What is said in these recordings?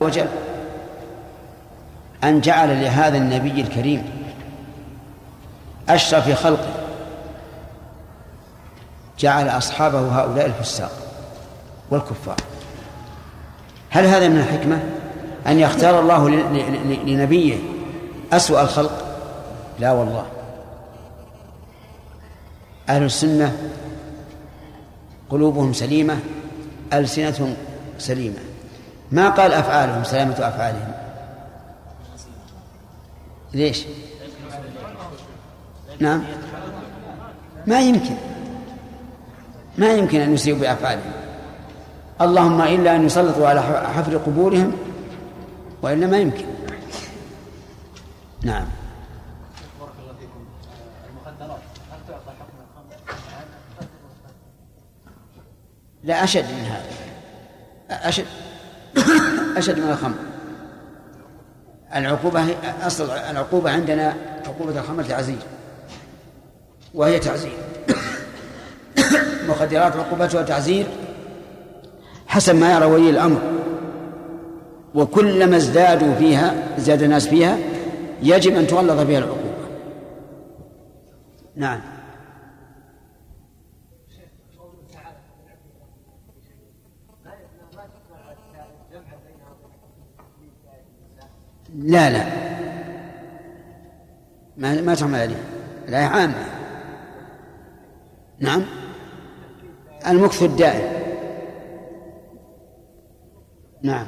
وجل أن جعل لهذا النبي الكريم أشرف خلقه. جعل أصحابه هؤلاء الفساق والكفار. هل هذا من الحكمة؟ أن يختار الله لنبيه أسوأ الخلق؟ لا والله. أهل السنة قلوبهم سليمة ألسنتهم سليمة. ما قال أفعالهم سلامة أفعالهم. ليش؟ نعم. ما يمكن. ما يمكن أن يسيئوا بأفعالهم. اللهم إلا أن يسلطوا على حفر قبورهم وإلا ما يمكن. نعم. لا أشد من هذا. أشد. أشد من الخمر. العقوبة أصل العقوبة عندنا عقوبة الخمر تعزير. وهي تعزير. مخدرات عقوبتها تعزير حسب ما يرى ولي الأمر. وكلما ازدادوا فيها ازداد الناس فيها يجب أن تغلظ بها العقوبة. نعم. لا لا. ما ما تعمل عليه. لا عامة. نعم. المكث الدائم. نعم.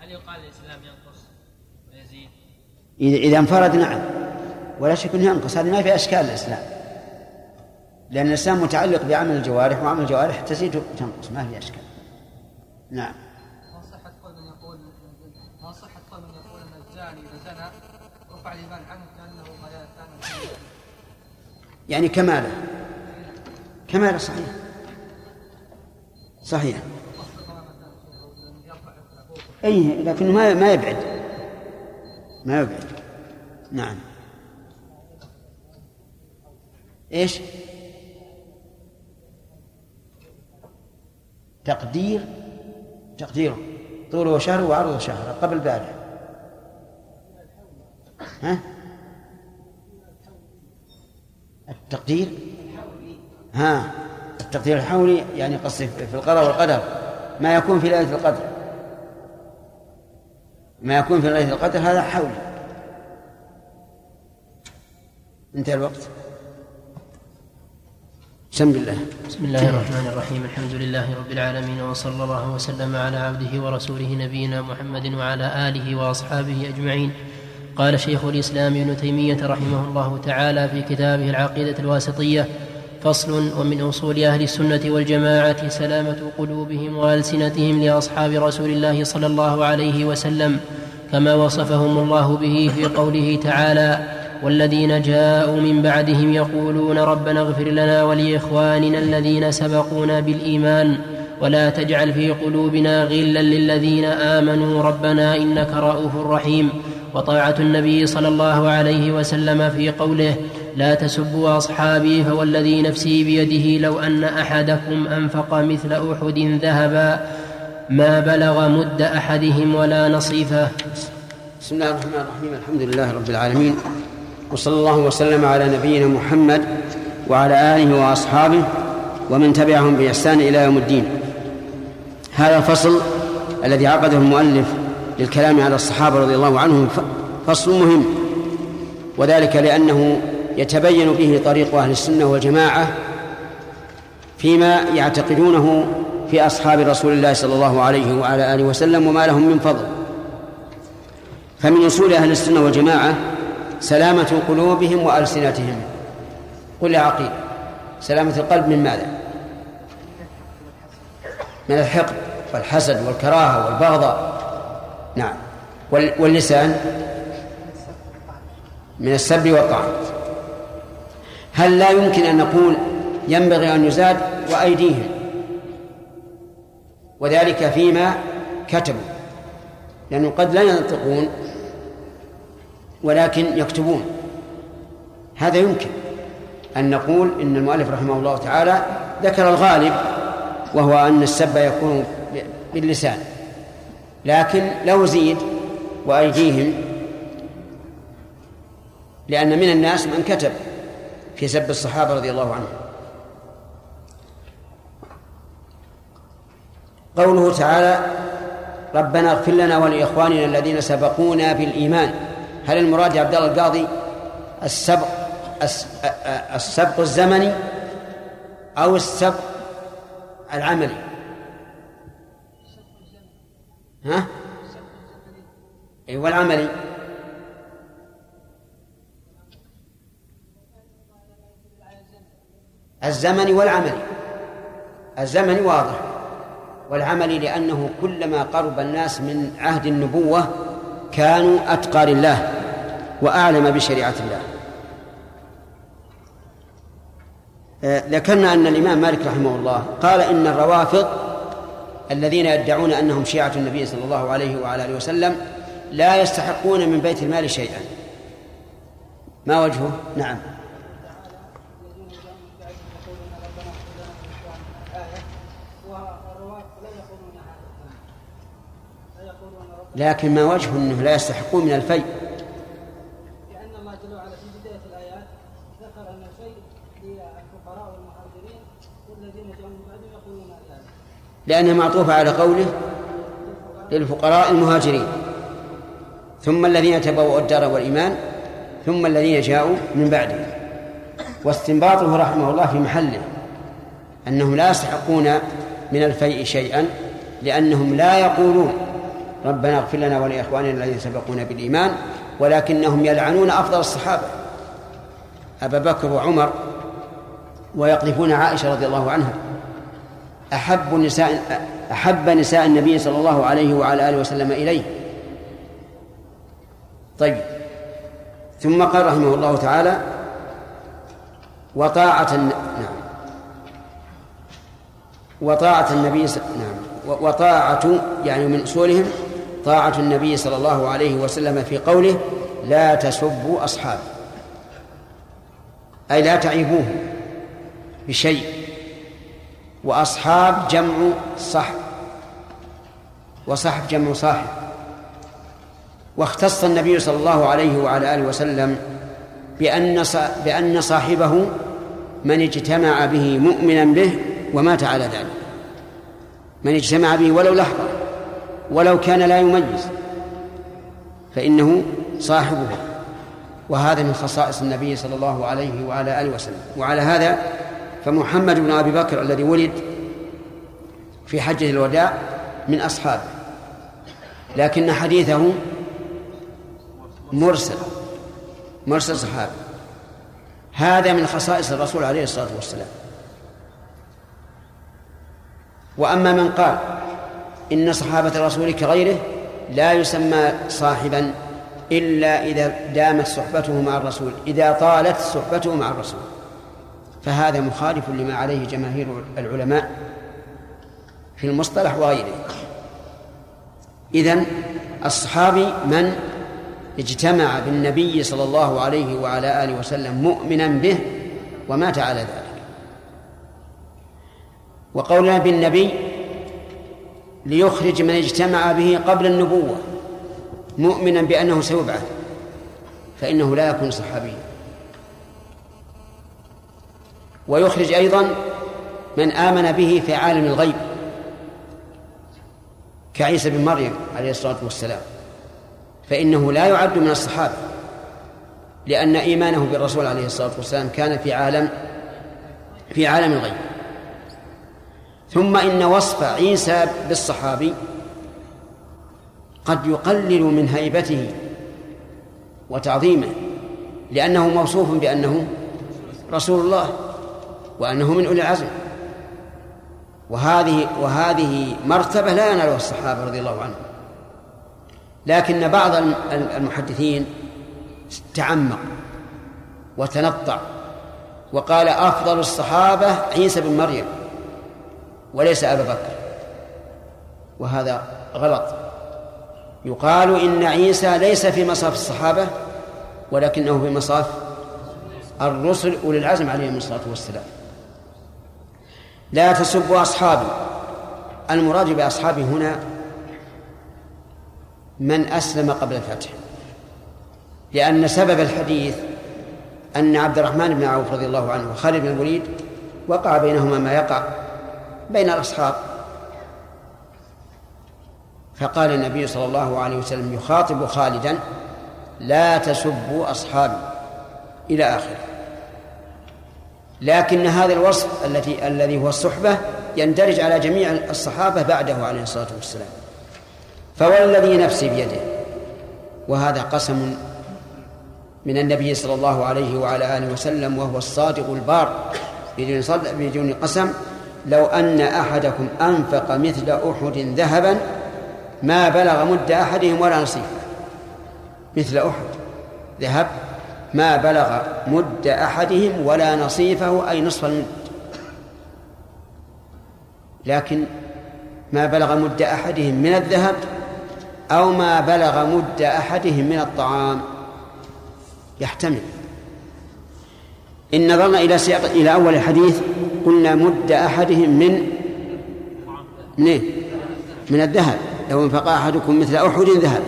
هل يقال الإسلام ينقص ويزيد؟ إذا انفرد نعم. ولا شك أنه ينقص. هذه ما في أشكال الإسلام. لأن الإسلام متعلق بعمل الجوارح وعمل الجوارح تزيد وتنقص. ما في أشكال. نعم. يعني كماله. كماله صحيح. صحيح. أي لكنه ما ما يبعد. ما يبعد. نعم. إيش؟ تقدير. تقديره. طوله شهر وعرضه شهر قبل بعده ها؟ التقدير؟ ها التقدير الحولي يعني قصدي في القدر والقدر. ما يكون في ليلة القدر. ما يكون في ليلة القدر هذا حولي. انتهى الوقت. بسم الله. بسم الله الرحمن الرحيم. الحمد لله رب العالمين وصلى الله وسلم على عبده ورسوله نبينا محمد وعلى آله وأصحابه أجمعين. قال شيخ الإسلام ابن تيمية رحمه الله تعالى في كتابه العقيدة الواسطية فصل ومن أصول أهل السنة والجماعة سلامة قلوبهم وألسنتهم لأصحاب رسول الله صلى الله عليه وسلم كما وصفهم الله به في قوله تعالى والذين جاءوا من بعدهم يقولون ربنا اغفر لنا ولإخواننا الذين سبقونا بالإيمان ولا تجعل في قلوبنا غلا للذين آمنوا ربنا إنك رءوف رحيم وطاعة النبي صلى الله عليه وسلم في قوله لا تسبوا أصحابي فوالذي نفسي بيده لو أن أحدكم أنفق مثل أحد ذهبا ما بلغ مد أحدهم ولا نصيفه بسم الله الرحمن الرحيم. الحمد لله رب العالمين. وصلى الله وسلم على نبينا محمد وعلى آله وأصحابه ومن تبعهم بإحسان إلى يوم الدين. هذا الفصل الذي عقده المؤلف للكلام على الصحابة رضي الله عنهم فصل مهم. وذلك لأنه يتبين به طريق أهل السنة والجماعة فيما يعتقدونه في أصحاب رسول الله صلى الله عليه وعلى آله وسلم وما لهم من فضل. فمن أصول أهل السنة والجماعة سلامة قلوبهم وألسنتهم. قل يا عقيل سلامة القلب من ماذا؟ من الحقد والحسد والكراهة والبغضاء نعم. واللسان من السب والطعن هل لا يمكن أن نقول ينبغي أن يزاد وأيديهم؟ وذلك فيما كتبوا. لأنه قد لا ينطقون ولكن يكتبون. هذا يمكن أن نقول إن المؤلف رحمه الله تعالى ذكر الغالب وهو أن السب يكون باللسان. لكن لو زيد وأيديهم لأن من الناس من كتب في سب الصحابة رضي الله عنهم. قوله تعالى ربنا اغفر لنا ولإخواننا الذين سبقونا بالإيمان. هل المراد يا عبد الله القاضي السبق السبق الزمني أو السبق العملي؟ ها؟ أي والعملي. الزمني والعملي. الزمني واضح. والعملي لأنه كلما قرب الناس من عهد النبوة كانوا أتقى لله وأعلم بشريعة الله. آه، ذكرنا أن الإمام مالك رحمه الله قال إن الروافض الذين يدعون أنهم شيعة النبي صلى الله عليه وعلى آله وسلم لا يستحقون من بيت المال شيئا. ما وجهه؟ نعم. لكن ما وجه انه لا يستحقون من الفيء لأن الله جل وعلا في بدايه الايات ذكر ان الفيء للفقراء والمهاجرين والذين جاءوا من بعدهم يقولون ذلك لأنها معطوفة على قوله للفقراء المهاجرين. ثم الذين تبوأوا الدار والإيمان ثم الذين جاءوا من بعده. واستنباطه رحمه الله في محله أنهم لا يستحقون من الفيء شيئا لأنهم لا يقولون ربنا اغفر لنا ولإخواننا الذين سبقونا بالإيمان ولكنهم يلعنون أفضل الصحابة أبا بكر وعمر ويقذفون عائشة رضي الله عنها. أحب نساء أحب نساء النبي صلى الله عليه وعلى آله وسلم إليه. طيب. ثم قال رحمه الله تعالى وطاعة نعم. وطاعة النبي نعم. وطاعة يعني من أصولهم طاعة النبي صلى الله عليه وسلم في قوله لا تسبوا أصحابي أي لا تعيبوه بشيء. وأصحاب جمع صحب وصحب جمع صاحب. واختص النبي صلى الله عليه وعلى آله وسلم بأن بأن صاحبه من اجتمع به مؤمنا به ومات على ذلك. من اجتمع به ولو لحظة ولو كان لا يميز فإنه صاحبه. وهذا من خصائص النبي صلى الله عليه وعلى آله وسلم. وعلى هذا فمحمد بن أبي بكر الذي ولد في حجة الوداع من أصحابه لكن حديثه مرسل مرسل صحابي. هذا من خصائص الرسول عليه الصلاة والسلام. وأما من قال إن صحابة الرسول كغيره لا يسمى صاحبا إلا إذا دامت صحبته مع الرسول إذا طالت صحبته مع الرسول. فهذا مخالف لما عليه جماهير العلماء في المصطلح وغيره. إذن الصحابي من اجتمع بالنبي صلى الله عليه وعلى آله وسلم مؤمنا به ومات على ذلك. وقولنا بالنبي ليخرج من اجتمع به قبل النبوة مؤمنا بأنه سيبعث فإنه لا يكون صحابيا. ويخرج أيضا من آمن به في عالم الغيب كعيسى بن مريم عليه الصلاة والسلام. فإنه لا يعد من الصحابة لأن إيمانه بالرسول عليه الصلاة والسلام كان في عالم في عالم الغيب. ثم إن وصف عيسى بالصحابي قد يقلل من هيبته وتعظيمه لأنه موصوف بأنه رسول الله. وأنه من أولي العزم. وهذه وهذه مرتبة لا ينالها الصحابة رضي الله عنهم. لكن بعض المحدثين تعمق وتنطع وقال أفضل الصحابة عيسى بن مريم وليس أبا بكر. وهذا غلط. يقال إن عيسى ليس في مصاف الصحابة ولكنه في مصاف الرسل أولي العزم عليهم الصلاة والسلام. لا تسبوا أصحابي. المراد بأصحابي هنا من أسلم قبل الفتح. لأن سبب الحديث أن عبد الرحمن بن عوف رضي الله عنه وخالد بن الوليد وقع بينهما ما يقع بين الأصحاب. فقال النبي صلى الله عليه وسلم يخاطب خالدا لا تسبوا أصحابي إلى آخره. لكن هذا الوصف التي الذي هو الصحبة يندرج على جميع الصحابة بعده عليه الصلاة والسلام. فوالذي نفسي بيده. وهذا قسم من النبي صلى الله عليه وعلى آله وسلم وهو الصادق البار بدون بدون قسم. لو أن أحدكم أنفق مثل أحد ذهبا ما بلغ مد أحدهم ولا نصيف مثل أحد ذهب ما بلغ مد أحدهم ولا نصيفه أي نصف المد. لكن ما بلغ مد أحدهم من الذهب أو ما بلغ مد أحدهم من الطعام. يحتمل. إن نظرنا إلى سياق إلى أول الحديث قلنا مد أحدهم من من إيه؟ من الذهب. لو انفق أحدكم مثل أحد ذهب.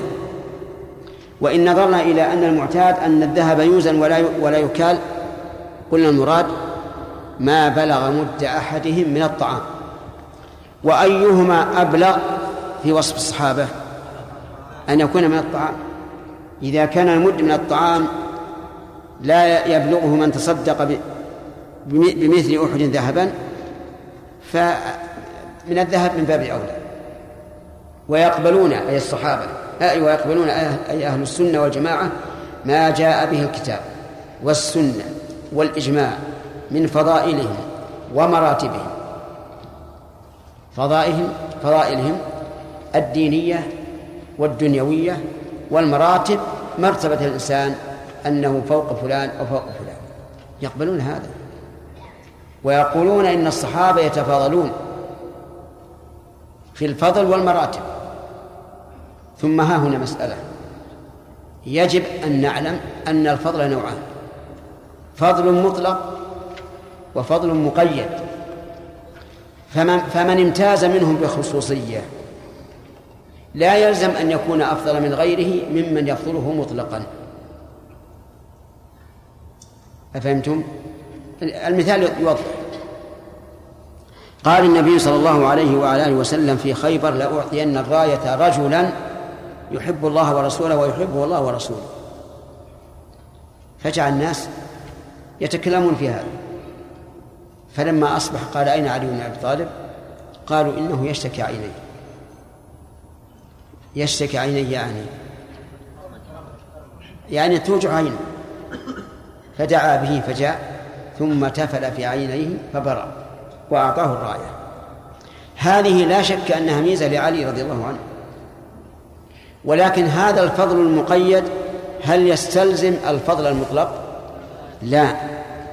وإن نظرنا إلى أن المعتاد أن الذهب يوزن ولا ولا يكال قلنا المراد ما بلغ مد أحدهم من الطعام. وأيهما أبلغ في وصف الصحابة؟ أن يكون من الطعام. إذا كان المد من الطعام لا يبلغه من تصدق بمثل أحد ذهبا فمن الذهب من باب أولى. ويقبلون أي الصحابة. ويقبلون أي أهل السنة والجماعة ما جاء به الكتاب والسنة والإجماع من فضائلهم ومراتبهم. فضائلهم فضائلهم الدينية والدنيوية والمراتب مرتبة الإنسان أنه فوق فلان أو فوق فلان. يقبلون هذا. ويقولون إن الصحابة يتفاضلون في الفضل والمراتب. ثم ها هنا مسألة. يجب أن نعلم أن الفضل نوعان. فضل مطلق وفضل مقيد. فمن, فمن امتاز منهم بخصوصية لا يلزم أن يكون أفضل من غيره ممن يفضله مطلقا. أفهمتم؟ المثال يوضح. قال النبي صلى الله عليه وعلى آله وسلم في خيبر لأعطين الراية رجلا يحب الله ورسوله ويحبه الله ورسوله. فجعل الناس يتكلمون في هذا. فلما أصبح قال أين علي بن أبي طالب؟ قالوا إنه يشتكي عينيه يشتكي عينيه يعني. يعني توجع عينه فدعا به فجاء ثم تفل في عينيه فبرأ وأعطاه الراية. هذه لا شك أنها ميزة لعلي رضي الله عنه. ولكن هذا الفضل المقيد هل يستلزم الفضل المطلق؟ لا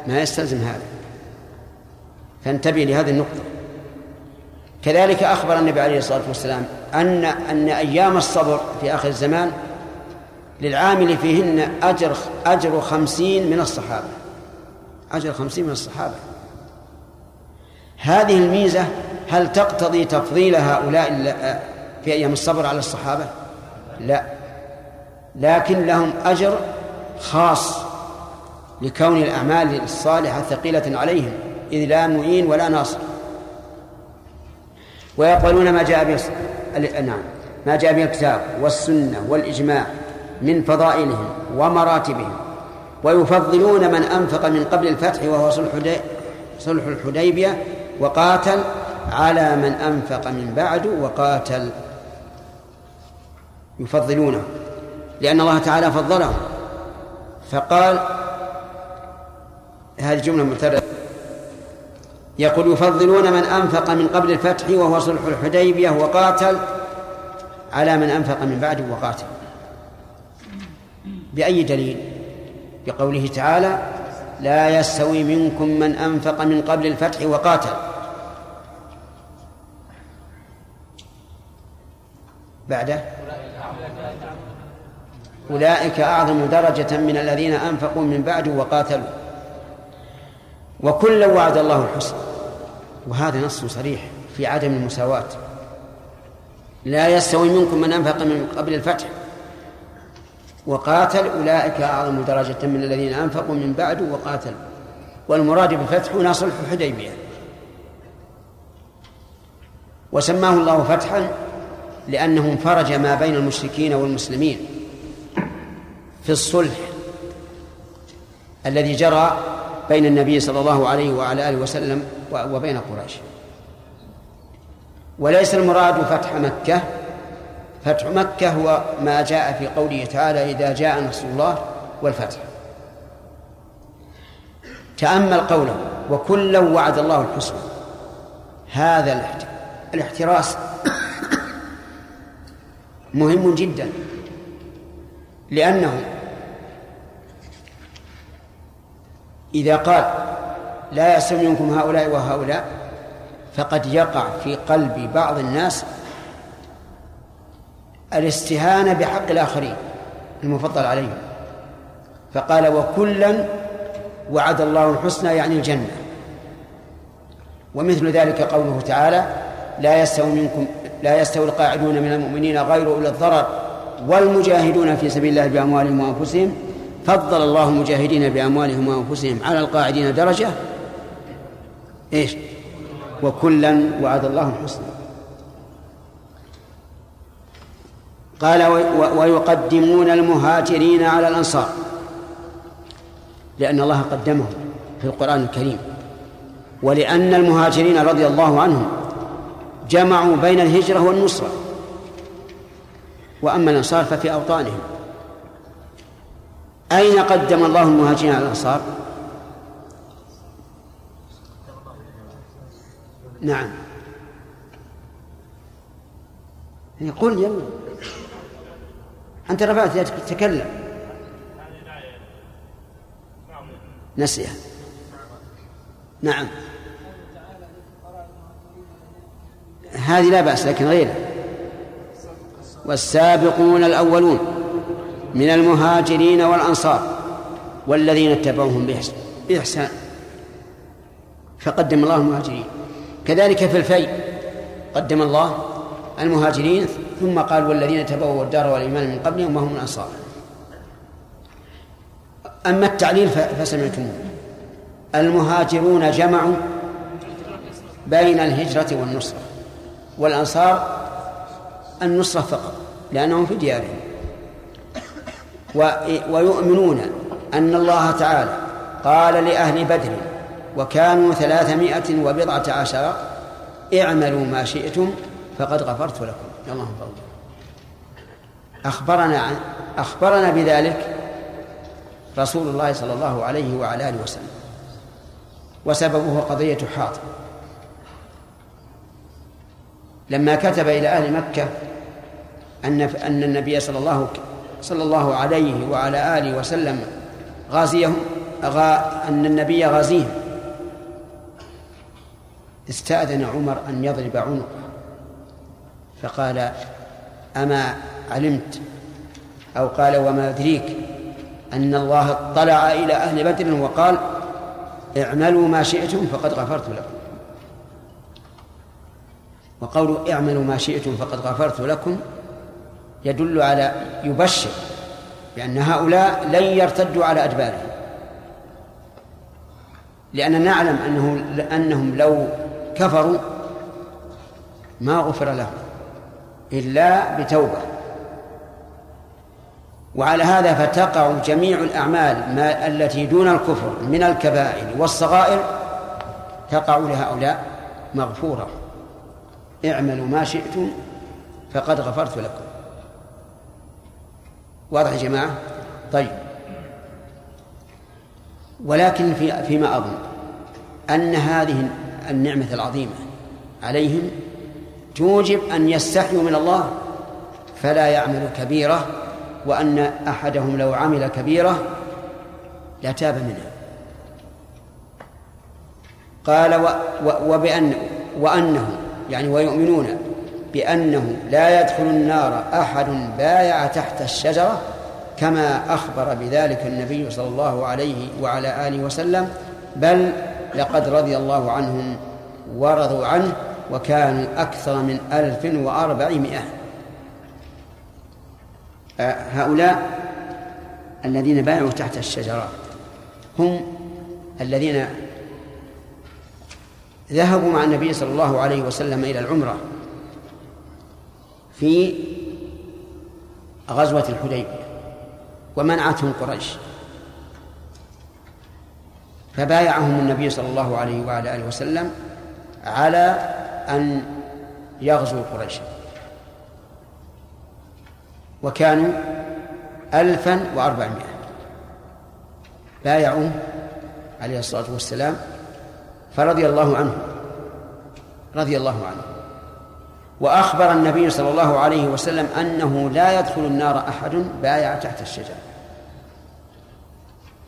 ما يستلزم هذا. فانتبه لهذه النقطة. كذلك أخبر النبي عليه الصلاة والسلام أن أن أيام الصبر في آخر الزمان للعامل فيهن أجر أجر خمسين من الصحابة. أجر خمسين من الصحابة. هذه الميزة هل تقتضي تفضيل هؤلاء في أيام الصبر على الصحابة؟ لا. لكن لهم أجر خاص لكون الأعمال الصالحة ثقيلة عليهم إذ لا معين ولا ناصر. ويقبلون ما جاء به نعم ما جاء به الكتاب والسنة والإجماع من فضائلهم ومراتبهم. ويفضلون من أنفق من قبل الفتح وهو صلح صلح الحديبية وقاتل على من أنفق من بعد وقاتل يفضلونه لأن الله تعالى فضلهم فقال هذه جملة مثلثة يقول يفضلون من أنفق من قبل الفتح وهو صلح الحديبية وقاتل على من أنفق من بعده وقاتل. بأي دليل؟ بقوله تعالى لا يستوي منكم من أنفق من قبل الفتح وقاتل. بعده؟ أولئك أعظم درجة من الذين أنفقوا من بعد وقاتلوا. وكلا وعد الله الحسنى. وهذا نص صريح في عدم المساواة. لا يستوي منكم من أنفق من قبل الفتح. وقاتل أولئك أعظم درجة من الذين أنفقوا من بعد وقاتلوا. والمراد بالفتح هنا صلح الحديبية. وسماه الله فتحا لأنه انفرج ما بين المشركين والمسلمين. في الصلح الذي جرى بين النبي صلى الله عليه وعلى آله وسلم وبين قريش. وليس المراد فتح مكة. فتح مكة هو ما جاء في قوله تعالى إذا جاء نصر الله والفتح. تأمل قوله وكلا وعد الله الحسنى. هذا الاحتراس مهم جدا. لأنه إذا قال لا يستوي منكم هؤلاء وهؤلاء فقد يقع في قلب بعض الناس الاستهانة بحق الآخرين المفضل عليهم. فقال وكلا وعد الله الحسنى يعني الجنة. ومثل ذلك قوله تعالى لا يستوي منكم لا يستوي القاعدون من المؤمنين غير أولي الضرر والمجاهدون في سبيل الله بأموالهم وأنفسهم فضل الله المجاهدين بأموالهم وأنفسهم على القاعدين درجة. إيش؟ وكلا وعد الله الحسنى. قال ويقدمون المهاجرين على الأنصار. لأن الله قدمهم في القرآن الكريم. ولأن المهاجرين رضي الله عنهم جمعوا بين الهجرة والنصرة. وأما الأنصار ففي أوطانهم. أين قدم الله المهاجرين على الأنصار؟ نعم. قل يلا. أنت رفعت يدك تكلم. نسيها. نعم. هذه لا بأس لكن غيرها. والسابقون الأولون. من المهاجرين والأنصار والذين اتبعوهم بإحسان فقدم الله المهاجرين. كذلك في الفيء قدم الله المهاجرين ثم قال والذين تبووا الدار والإيمان من قبلهم وهم الأنصار. أما التعليل فسمعتموه. المهاجرون جمعوا بين الهجرة والنصرة. والأنصار النصرة فقط لأنهم في ديارهم. ويؤمنون أن الله تعالى قال لأهل بدر وكانوا ثلاثمائة وبضعة عشر اعملوا ما شئتم فقد غفرت لكم. اللهم فضل أخبرنا عن أخبرنا بذلك رسول الله صلى الله عليه وعلى آله وسلم. وسببه قضية حاطب. لما كتب إلى أهل مكة أن أن النبي صلى الله صلى الله عليه وعلى آله وسلم غازيهم غا أن النبي غازيهم استأذن عمر أن يضرب عنقه فقال أما علمت؟ أو قال وما أدريك؟ أن الله اطلع إلى أهل بدر وقال اعملوا ما شئتم فقد غفرت لكم. وقول اعملوا ما شئتم فقد غفرت لكم يدل على يبشر بأن هؤلاء لن يرتدوا على أدبارهم. لأننا نعلم أنه أنهم لو كفروا ما غفر لهم إلا بتوبة. وعلى هذا فتقع جميع الأعمال ما التي دون الكفر من الكبائر والصغائر تقع لهؤلاء مغفورة. اعملوا ما شئتم فقد غفرت لكم. واضح يا جماعة؟ طيب. ولكن في فيما أظن أن هذه النعمة العظيمة عليهم توجب أن يستحيوا من الله فلا يعملوا كبيرة وأن أحدهم لو عمل كبيرة لتاب منها. قال و و وبأن وأنه يعني ويؤمنون بأنه لا يدخل النار أحد بايع تحت الشجرة كما أخبر بذلك النبي صلى الله عليه وعلى آله وسلم بل لقد رضي الله عنهم ورضوا عنه وكانوا أكثر من ألف وأربعمائة. هؤلاء الذين بايعوا تحت الشجرات هم الذين ذهبوا مع النبي صلى الله عليه وسلم إلى العمرة. في غزوة الحديبية ومنعتهم قريش. فبايعهم النبي صلى الله عليه وعلى آله وسلم على أن يغزوا قريشا وكانوا ألفا وأربعمائة. بايعوا عليه الصلاة والسلام. فرضي الله عنه رضي الله عنه. وأخبر النبي صلى الله عليه وسلم أنه لا يدخل النار أحد بايع تحت الشجرة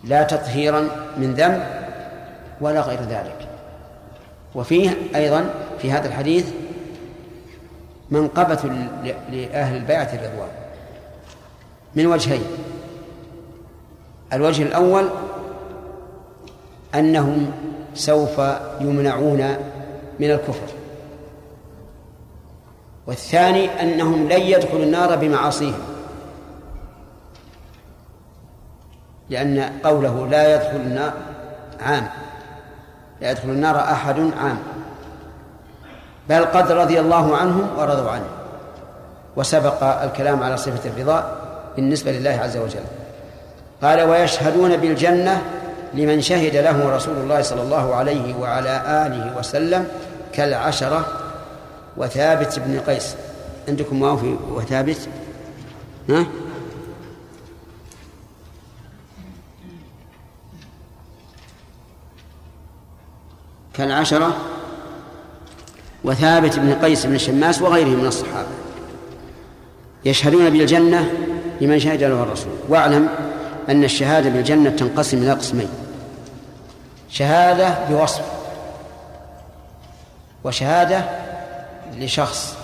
لا تطهيرا من ذنب ولا غير ذلك. وفيه أيضا في هذا الحديث منقبة لأهل البيعة الرضوان. من وجهين. الوجه الأول أنهم سوف يمنعون من الكفر. والثاني أنهم لن يدخلوا النار بمعاصيهم. لأن قوله لا يدخل النار عام. لا يدخل النار أحد عام. بل قد رضي الله عنهم ورضوا عنه. وسبق الكلام على صفة الرضا بالنسبة لله عز وجل. قال ويشهدون بالجنة لمن شهد له رسول الله صلى الله عليه وعلى آله وسلم كالعشرة وثابت بن قيس. عندكم ما في وثابت؟ ها؟ كالعشرة وثابت بن قيس بن الشماس وغيره من الصحابة. يشهدون بالجنة لمن شهد له الرسول. واعلم أن الشهادة بالجنة تنقسم إلى قسمين. شهادة بوصف. وشهادة لشخص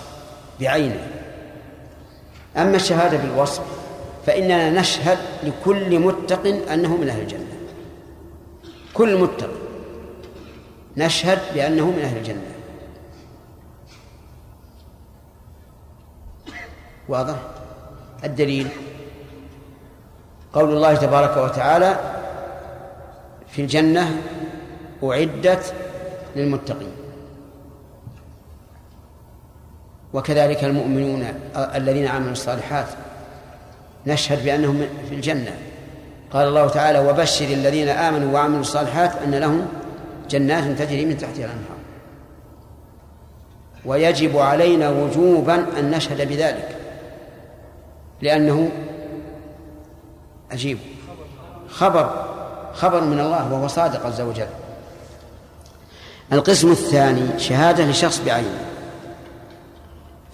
بعينه. أما الشهادة بالوصف فإننا نشهد لكل متق أنه من أهل الجنة. كل متق. نشهد بأنه من أهل الجنة. واضح؟ الدليل. قول الله تبارك وتعالى في الجنة أعدت للمتقين. وكذلك المؤمنون الذين عملوا الصالحات. نشهد بأنهم في الجنة. قال الله تعالى وبشر الذين آمنوا وعملوا الصالحات أن لهم جنات تجري من تحتها الأنهار. ويجب علينا وجوبا أن نشهد بذلك لأنه عجيب. خبر خبر من الله وهو صادق عز وجل. القسم الثاني شهادة لشخص بعينه.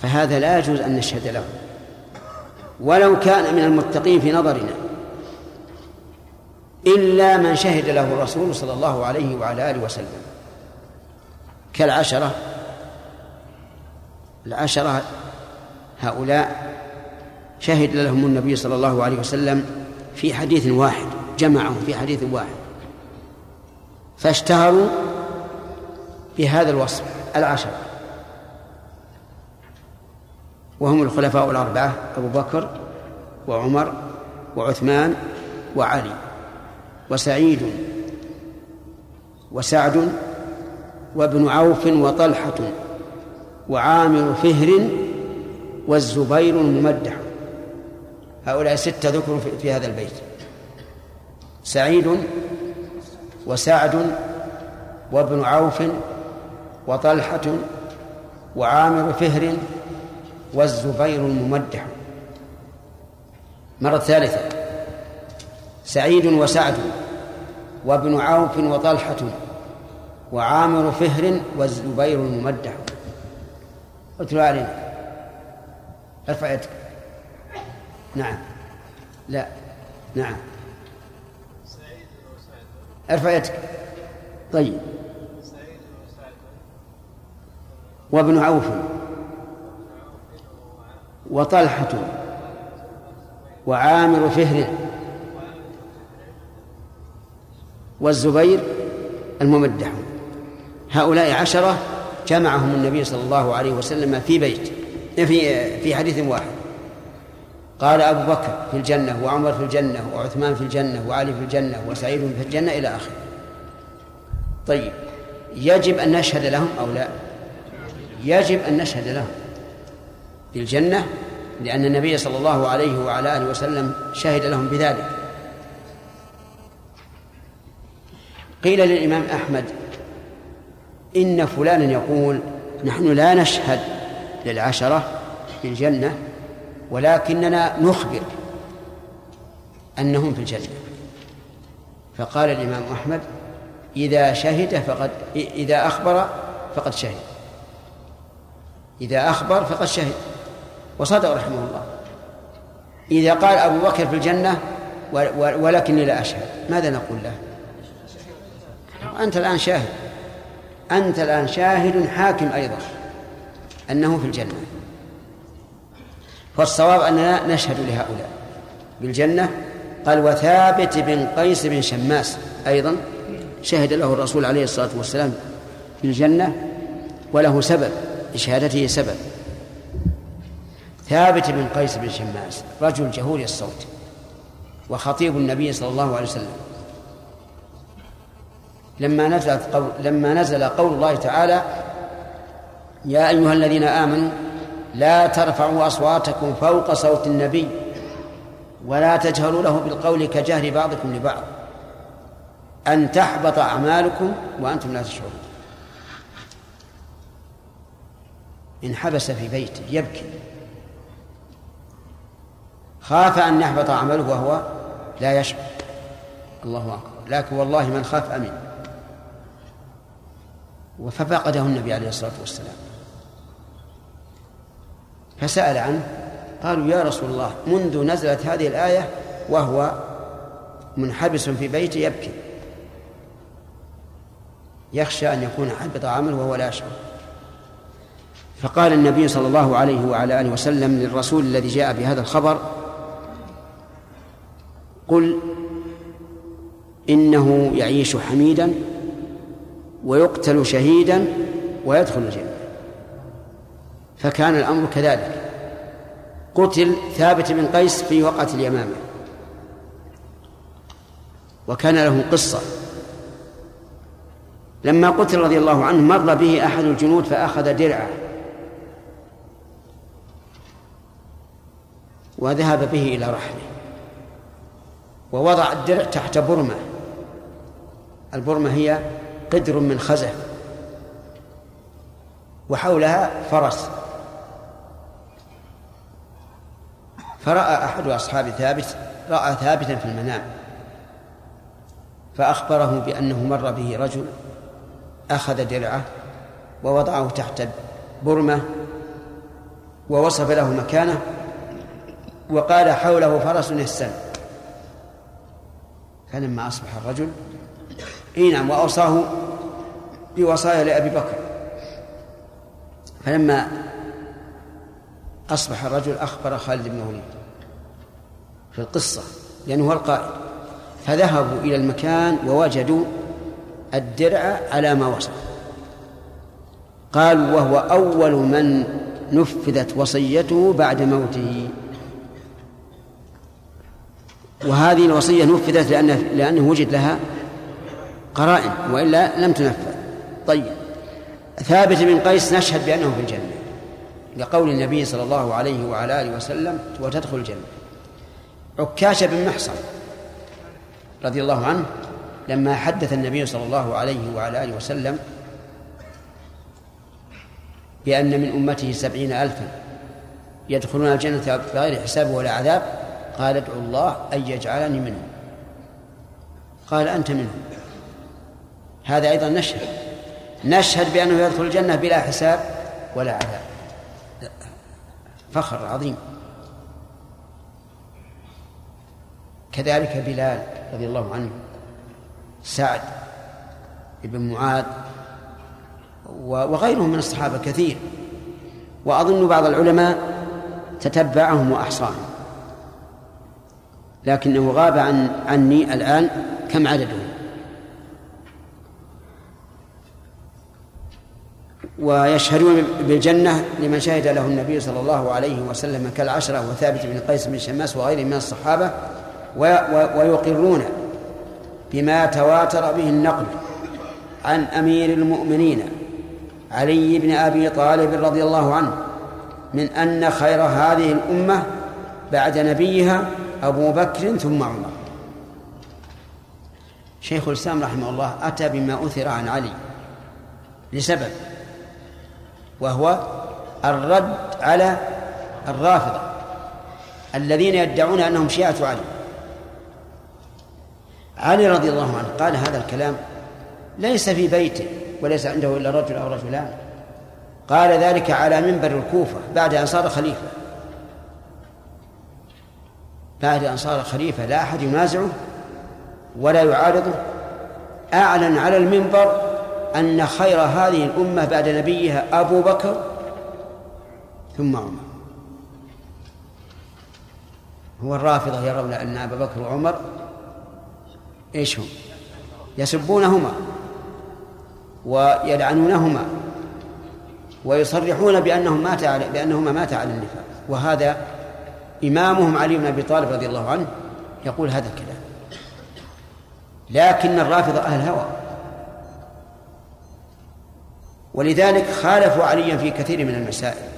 فهذا لا يجوز أن نشهد له. ولو كان من المتقين في نظرنا. إلا من شهد له الرسول صلى الله عليه وعلى آله وسلم. كالعشرة. العشرة هؤلاء شهد لهم النبي صلى الله عليه وسلم في حديث واحد جمعهم في حديث واحد. فاشتهروا بهذا الوصف العشرة. وهم الخلفاء الأربعة أبو بكر وعمر وعثمان وعلي وسعيد وسعد وابن عوف وطلحة وعامر فهر والزبير الممدح. هؤلاء ستة ذكروا في هذا البيت. سعيد وسعد وابن عوف وطلحة وعامر فهر والزبير الممدح. مرة ثالثة. سعيد وسعد وابن عوف وطلحة وعامر فهر والزبير الممدح. اتلو علينا. ارفع يدك. نعم. لا. نعم. ارفع يدك. طيب. وابن عوف. وطلحة وعامر فهر والزبير الممدح. هؤلاء عشرة جمعهم النبي صلى الله عليه وسلم في بيت في في حديث واحد. قال أبو بكر في الجنة وعمر في الجنة وعثمان في الجنة وعلي في الجنة وسعيد في الجنة إلى آخره. طيب يجب أن نشهد لهم أو لا؟ يجب أن نشهد لهم. بالجنة لأن النبي صلى الله عليه وعلى آله وسلم شهد لهم بذلك. قيل للإمام أحمد إن فلانا يقول نحن لا نشهد للعشرة بالجنة ولكننا نخبر أنهم في الجنة. فقال الإمام أحمد إذا شهد فقد إذا أخبر فقد شهد. إذا أخبر فقد شهد. وصدق رحمه الله. إذا قال أبو بكر في الجنة ولكني لا أشهد ماذا نقول له؟ أنت الآن شاهد. أنت الآن شاهد حاكم أيضا أنه في الجنة. فالصواب أننا نشهد لهؤلاء. بالجنة قال وثابت بن قيس بن شماس أيضا شهد له الرسول عليه الصلاة والسلام بالجنة وله سبب لشهادته سبب. ثابت بن قيس بن شماس رجل جهول الصوت وخطيب النبي صلى الله عليه وسلم. لما نزلت قول لما نزل قول الله تعالى يا أيها الذين آمنوا لا ترفعوا أصواتكم فوق صوت النبي ولا تجهروا له بالقول كجهر بعضكم لبعض أن تحبط أعمالكم وأنتم لا تشعرون. انحبس في بيته يبكي. خاف أن يحبط عمله وهو لا يشعر. الله أكبر. لكن والله من خاف أمن. ففقده النبي عليه الصلاة والسلام. فسأل عنه. قالوا يا رسول الله منذ نزلت هذه الآية وهو منحبس في بيته يبكي. يخشى أن يكون حبط عمله وهو لا يشعر. فقال النبي صلى الله عليه وعلى آله وسلم للرسول الذي جاء بهذا الخبر قل إنه يعيش حميدا ويقتل شهيدا ويدخل الجنة. فكان الأمر كذلك. قتل ثابت بن قيس في وقعة اليمامة. وكان له قصة. لما قتل رضي الله عنه مر به أحد الجنود فأخذ درعه. وذهب به إلى رحله. ووضع الدرع تحت برمة. البرمة هي قدر من خزف. وحولها فرس. فرأى أحد أصحاب ثابت رأى ثابتا في المنام. فأخبره بأنه مر به رجل أخذ درعه ووضعه تحت برمة ووصف له مكانه وقال حوله فرس يستن فلما أصبح الرجل اي نعم وأوصاه بوصايا لأبي بكر. فلما أصبح الرجل أخبر خالد بن وليد في القصة لأنه هو القائد فذهبوا إلى المكان ووجدوا الدرع على ما وصف قالوا وهو أول من نفذت وصيته بعد موته. وهذه الوصية نفذت لأنه لأنه وجد لها قرائن وإلا لم تنفذ. طيب. ثابت بن قيس نشهد بأنه في الجنة لقول النبي صلى الله عليه وعلى آله وسلم وتدخل الجنة. عكاشة بن محصن رضي الله عنه لما حدث النبي صلى الله عليه وعلى آله وسلم بأن من أمته سبعين ألفا يدخلون الجنة بغير حساب ولا عذاب قال ادعو الله أن يجعلني منهم. قال أنت منهم. هذا أيضا نشهد. نشهد بأنه يدخل الجنة بلا حساب ولا عذاب. فخر عظيم. كذلك بلال رضي الله عنه سعد بن معاذ وغيرهم من الصحابة كثير. وأظن بعض العلماء تتبعهم وأحصاهم. لكنه غاب عن عني الآن كم عددهم ويشهدون بالجنة لمن شهد له النبي صلى الله عليه وسلم كالعشرة وثابت بن قيس بن شماس وغيره من الصحابة ويقرون بما تواتر به النقل عن أمير المؤمنين علي بن أبي طالب رضي الله عنه من أن خير هذه الأمة بعد نبيها أبو بكر ثم عمر. شيخ الإسلام رحمه الله أتى بما أثر عن علي لسبب وهو الرد على الرافضة الذين يدعون أنهم شيعة علي. علي رضي الله عنه قال هذا الكلام ليس في بيته وليس عنده إلا رجل أو رجلان. قال ذلك على منبر الكوفة بعد أن صار خليفة. بعد أن صار خليفة لا أحد ينازعه ولا يعارضه. أعلن على المنبر أن خير هذه الأمة بعد نبيها أبو بكر ثم عمر. هو الرافضة يرون أن أبا بكر وعمر إيش هم؟ يسبونهما ويلعنونهما ويصرحون بأنهم مات على بأنهما مات على النفاق. وهذا إمامهم علي بن أبي طالب رضي الله عنه يقول هذا الكلام. لكن الرافضة أهل هوى ولذلك خالفوا عليا في كثير من المسائل.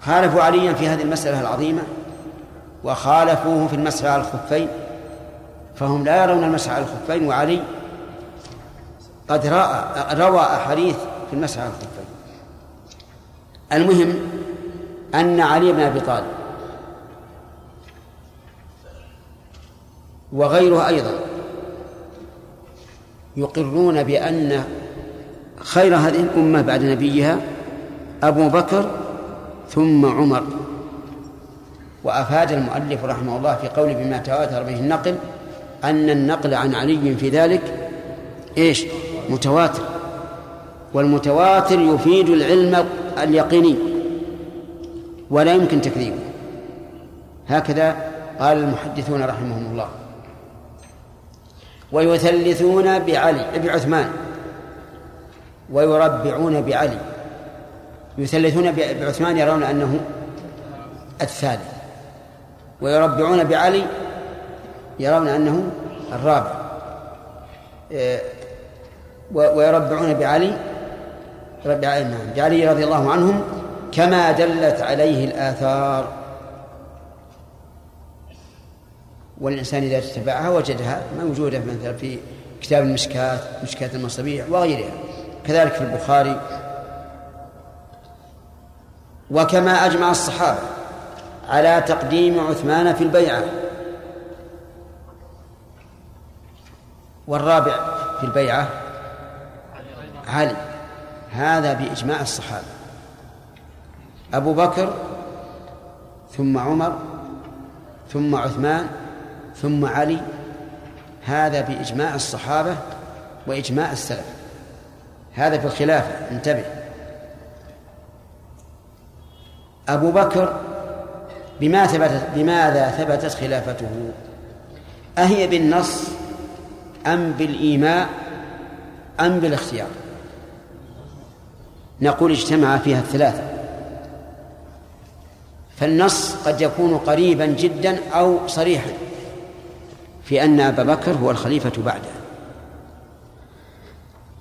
خالفوا عليا في هذه المسألة العظيمة وخالفوه في المسح على الخفين فهم لا يرون المسح على الخفين وعلي قد رأى روى أحاديث في المسح على الخفين. المهم أن علي بن أبي طالب وغيره أيضا يقرون بأن خير هذه الأمة بعد نبيها أبو بكر ثم عمر. وأفاد المؤلف رحمه الله في قوله بما تواتر به النقل أن النقل عن علي في ذلك إيش؟ متواتر. والمتواتر يفيد العلم اليقيني. ولا يمكن تكذيبه هكذا قال المحدثون رحمهم الله. ويثلثون بعلي بعثمان. ويربعون بعلي. يثلثون بعثمان يرون أنه الثالث. ويربعون بعلي يرون أنه الرابع. إيه، ويربعون بعلي بعلي رضي الله عنهم كما دلت عليه الآثار. والإنسان إذا اتبعها وجدها موجودة مثلا في كتاب المشكات مشكات المصابيح وغيرها. كذلك في البخاري. وكما أجمع الصحابة على تقديم عثمان في البيعة. والرابع في البيعة علي. هذا بإجماع الصحابة. أبو بكر ثم عمر ثم عثمان ثم علي هذا بإجماع الصحابة وإجماع السلف. هذا في الخلافة انتبه. أبو بكر بما ثبتت بماذا ثبتت خلافته؟ أهي بالنص أم بالإيماء أم بالاختيار؟ نقول اجتمع فيها الثلاثة. فالنص قد يكون قريبا جدا أو صريحا في أن أبا بكر هو الخليفة بعده.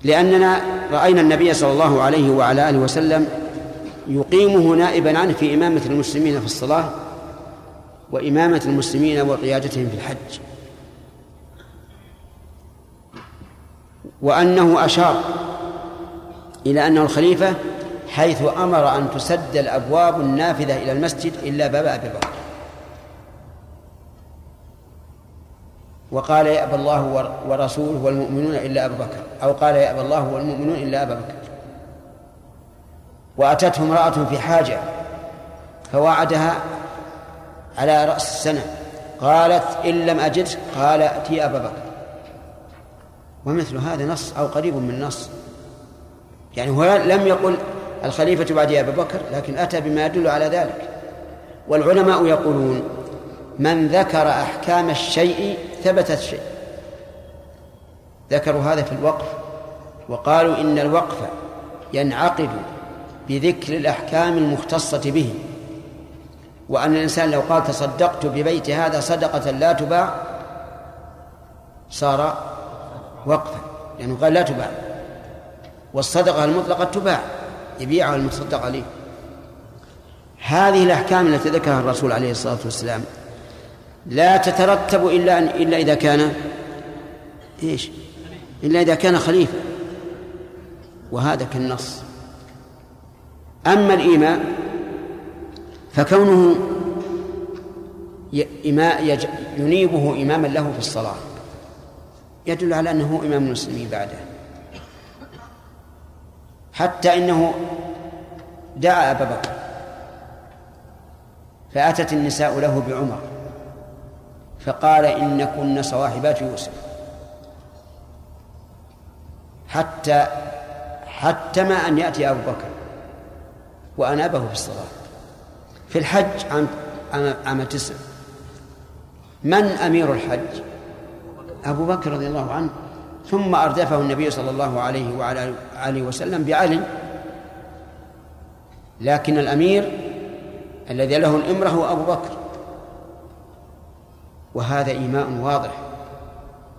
لأننا رأينا النبي صلى الله عليه وعلى آله وسلم يقيمه نائبا عنه في إمامة المسلمين في الصلاة وإمامة المسلمين وقيادتهم في الحج. وأنه أشار إلى أنه الخليفة حيث أمر أن تسد الأبواب النافذة إلى المسجد إلا باب أبي بكر وقال يأبى الله ورسوله والمؤمنون إلا أبا بكر. أو قال يأبى الله والمؤمنون إلا أبا بكر. وأتته امرأة في حاجة فوعدها على رأس السنة. قالت إن لم أجد قال أتي أبا بكر. ومثل هذا نص أو قريب من نص. يعني هو لم يقل الخليفة بعد أبي بكر لكن أتى بما يدل على ذلك. والعلماء يقولون من ذكر أحكام الشيء ثبت الشيء ذكروا هذا في الوقف وقالوا إن الوقف ينعقد بذكر الأحكام المختصة به وأن الإنسان لو قال تصدقت ببيت هذا صدقة لا تباع صار وقفا لأنه يعني قال لا تباع والصدقة المطلقة تباع. يبيعها المتصدق عليه. هذه الأحكام التي ذكرها الرسول عليه الصلاة والسلام لا تترتب إلا إلا إذا كان إيش؟ إلا إذا كان خليفة. وهذا كالنص. أما الإيماء فكونه ينيبه إماما له في الصلاة يدل على أنه إمام المسلمين بعده. حتى إنه دعا أبا بكر. فأتت النساء له بعمر فقال إن كن صواحبات يوسف. حتى حتى ما أن يأتي أبو بكر وأنابه في الصلاة. في الحج عام عام تسع. من أمير الحج؟ أبو بكر رضي الله عنه. ثم أردفه النبي صلى الله عليه وعلى آله وسلم بعلم لكن الأمير الذي له الإمرة هو أبو بكر. وهذا إيماء واضح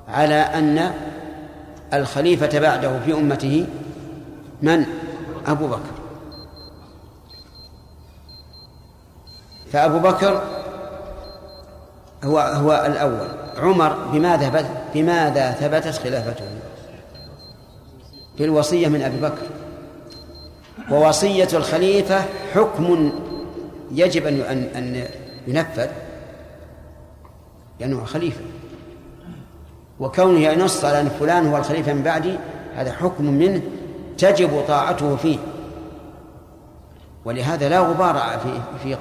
على أن الخليفة بعده في أمته من؟ أبو بكر. فأبو بكر هو هو الأول. عمر بماذا بماذا ثبتت خلافته؟ بالوصية من أبي بكر. ووصية الخليفة حكم يجب أن أن ينفذ لأنه خليفة. وكونه ينص على أن فلان هو الخليفة من بعدي هذا حكم منه تجب طاعته فيه. ولهذا لا غبار في في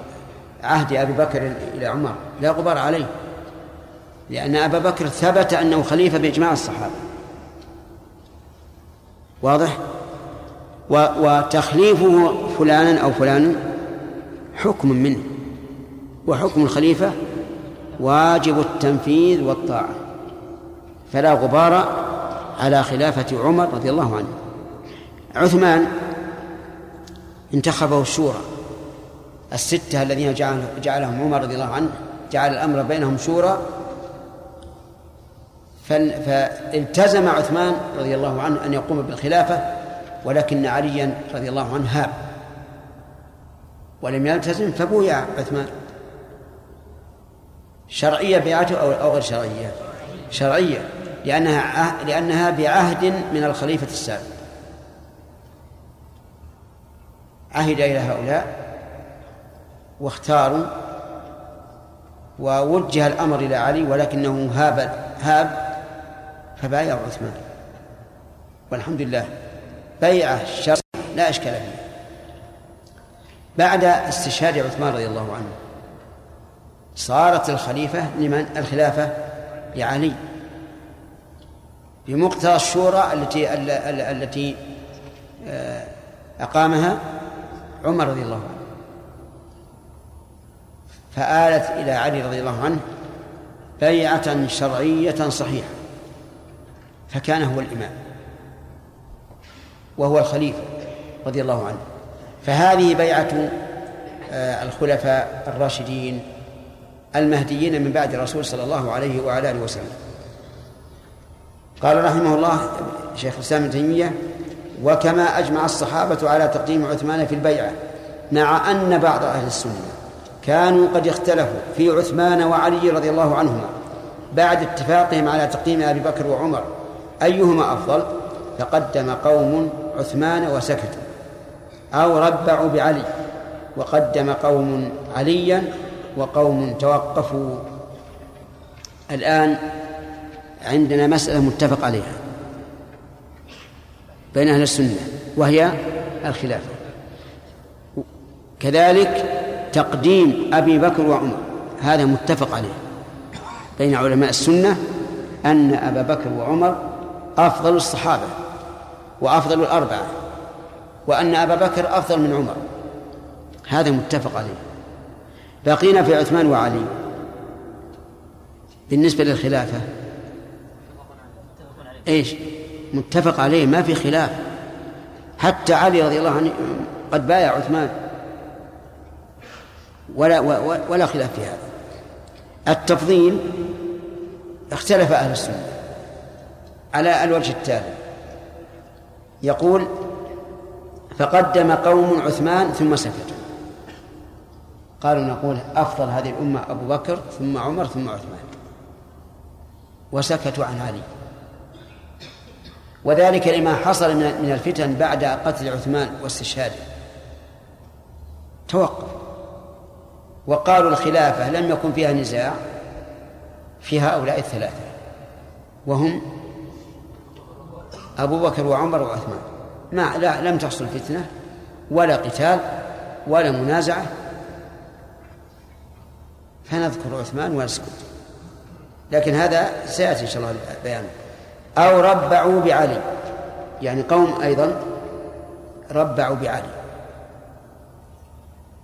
عهد أبي بكر إلى عمر لا غبار عليه. لأن أبا بكر ثبت أنه خليفة بإجماع الصحابة. واضح؟ وتخليفه فلانا أو فلان حكم منه وحكم الخليفة واجب التنفيذ والطاعة. فلا غبار على خلافة عمر رضي الله عنه. عثمان انتخبه الشورى. الستة الذين جعلهم عمر رضي الله عنه جعل الأمر بينهم شورى فالتزم عثمان رضي الله عنه أن يقوم بالخلافة ولكن عليا رضي الله عنه هاب. ولم يلتزم فبويع عثمان. شرعية بيعته أو غير شرعية؟ شرعية لأنها لأنها بعهد من الخليفة السابق. عهد إلى هؤلاء واختاروا ووجه الأمر إلى علي ولكنه هاب هاب فبايع عثمان والحمد لله بيعة شرع لا إشكال فيه. بعد استشهاد عثمان رضي الله عنه صارت الخليفة لمن؟ الخلافة لعلي. بمقتضى الشورى التي التي آه، أقامها عمر رضي الله عنه. فآلت إلى علي رضي الله عنه بيعة شرعية صحيحة. فكان هو الإمام وهو الخليفة رضي الله عنه. فهذه بيعة آه، الخلفاء الراشدين المهديين من بعد الرسول صلى الله عليه وعلى آله وسلم. قال رحمه الله شيخ الإسلام ابن تيمية وكما أجمع الصحابة على تقديم عثمان في البيعة مع أن بعض أهل السنة كانوا قد اختلفوا في عثمان وعلي رضي الله عنهما بعد اتفاقهم على تقديم أبي بكر وعمر أيهما أفضل؟ فقدم قوم عثمان وسكتوا أو ربعوا بعلي وقدم قوم عليا وقوم توقفوا. الآن عندنا مسألة متفق عليها بين أهل السنة وهي الخلافة. كذلك تقديم أبي بكر وعمر هذا متفق عليه بين علماء السنة أن أبا بكر وعمر أفضل الصحابة وأفضل الأربعة وأن أبا بكر أفضل من عمر. هذا متفق عليه. بقينا في عثمان وعلي. بالنسبة للخلافة إيش؟ متفق عليه ما في خلاف. حتى علي رضي الله عنه قد بايع عثمان. ولا ولا خلاف في هذا. التفضيل اختلف أهل السنة. على الوجه التالي. يقول فقدم قوم عثمان ثم سكتوا. قالوا نقول أفضل هذه الأمة أبو بكر ثم عمر ثم عثمان. وسكتوا عن علي وذلك لما حصل من الفتن بعد قتل عثمان واستشهاده. توقف. وقالوا الخلافة لم يكن فيها نزاع في هؤلاء الثلاثة. وهم أبو بكر وعمر وعثمان. ما لا لم تحصل فتنة ولا قتال ولا منازعة. فنذكر عثمان ونسكت. لكن هذا سيأتي إن شاء الله بيانه أو ربعوا بعلي. يعني قوم أيضا ربعوا بعلي.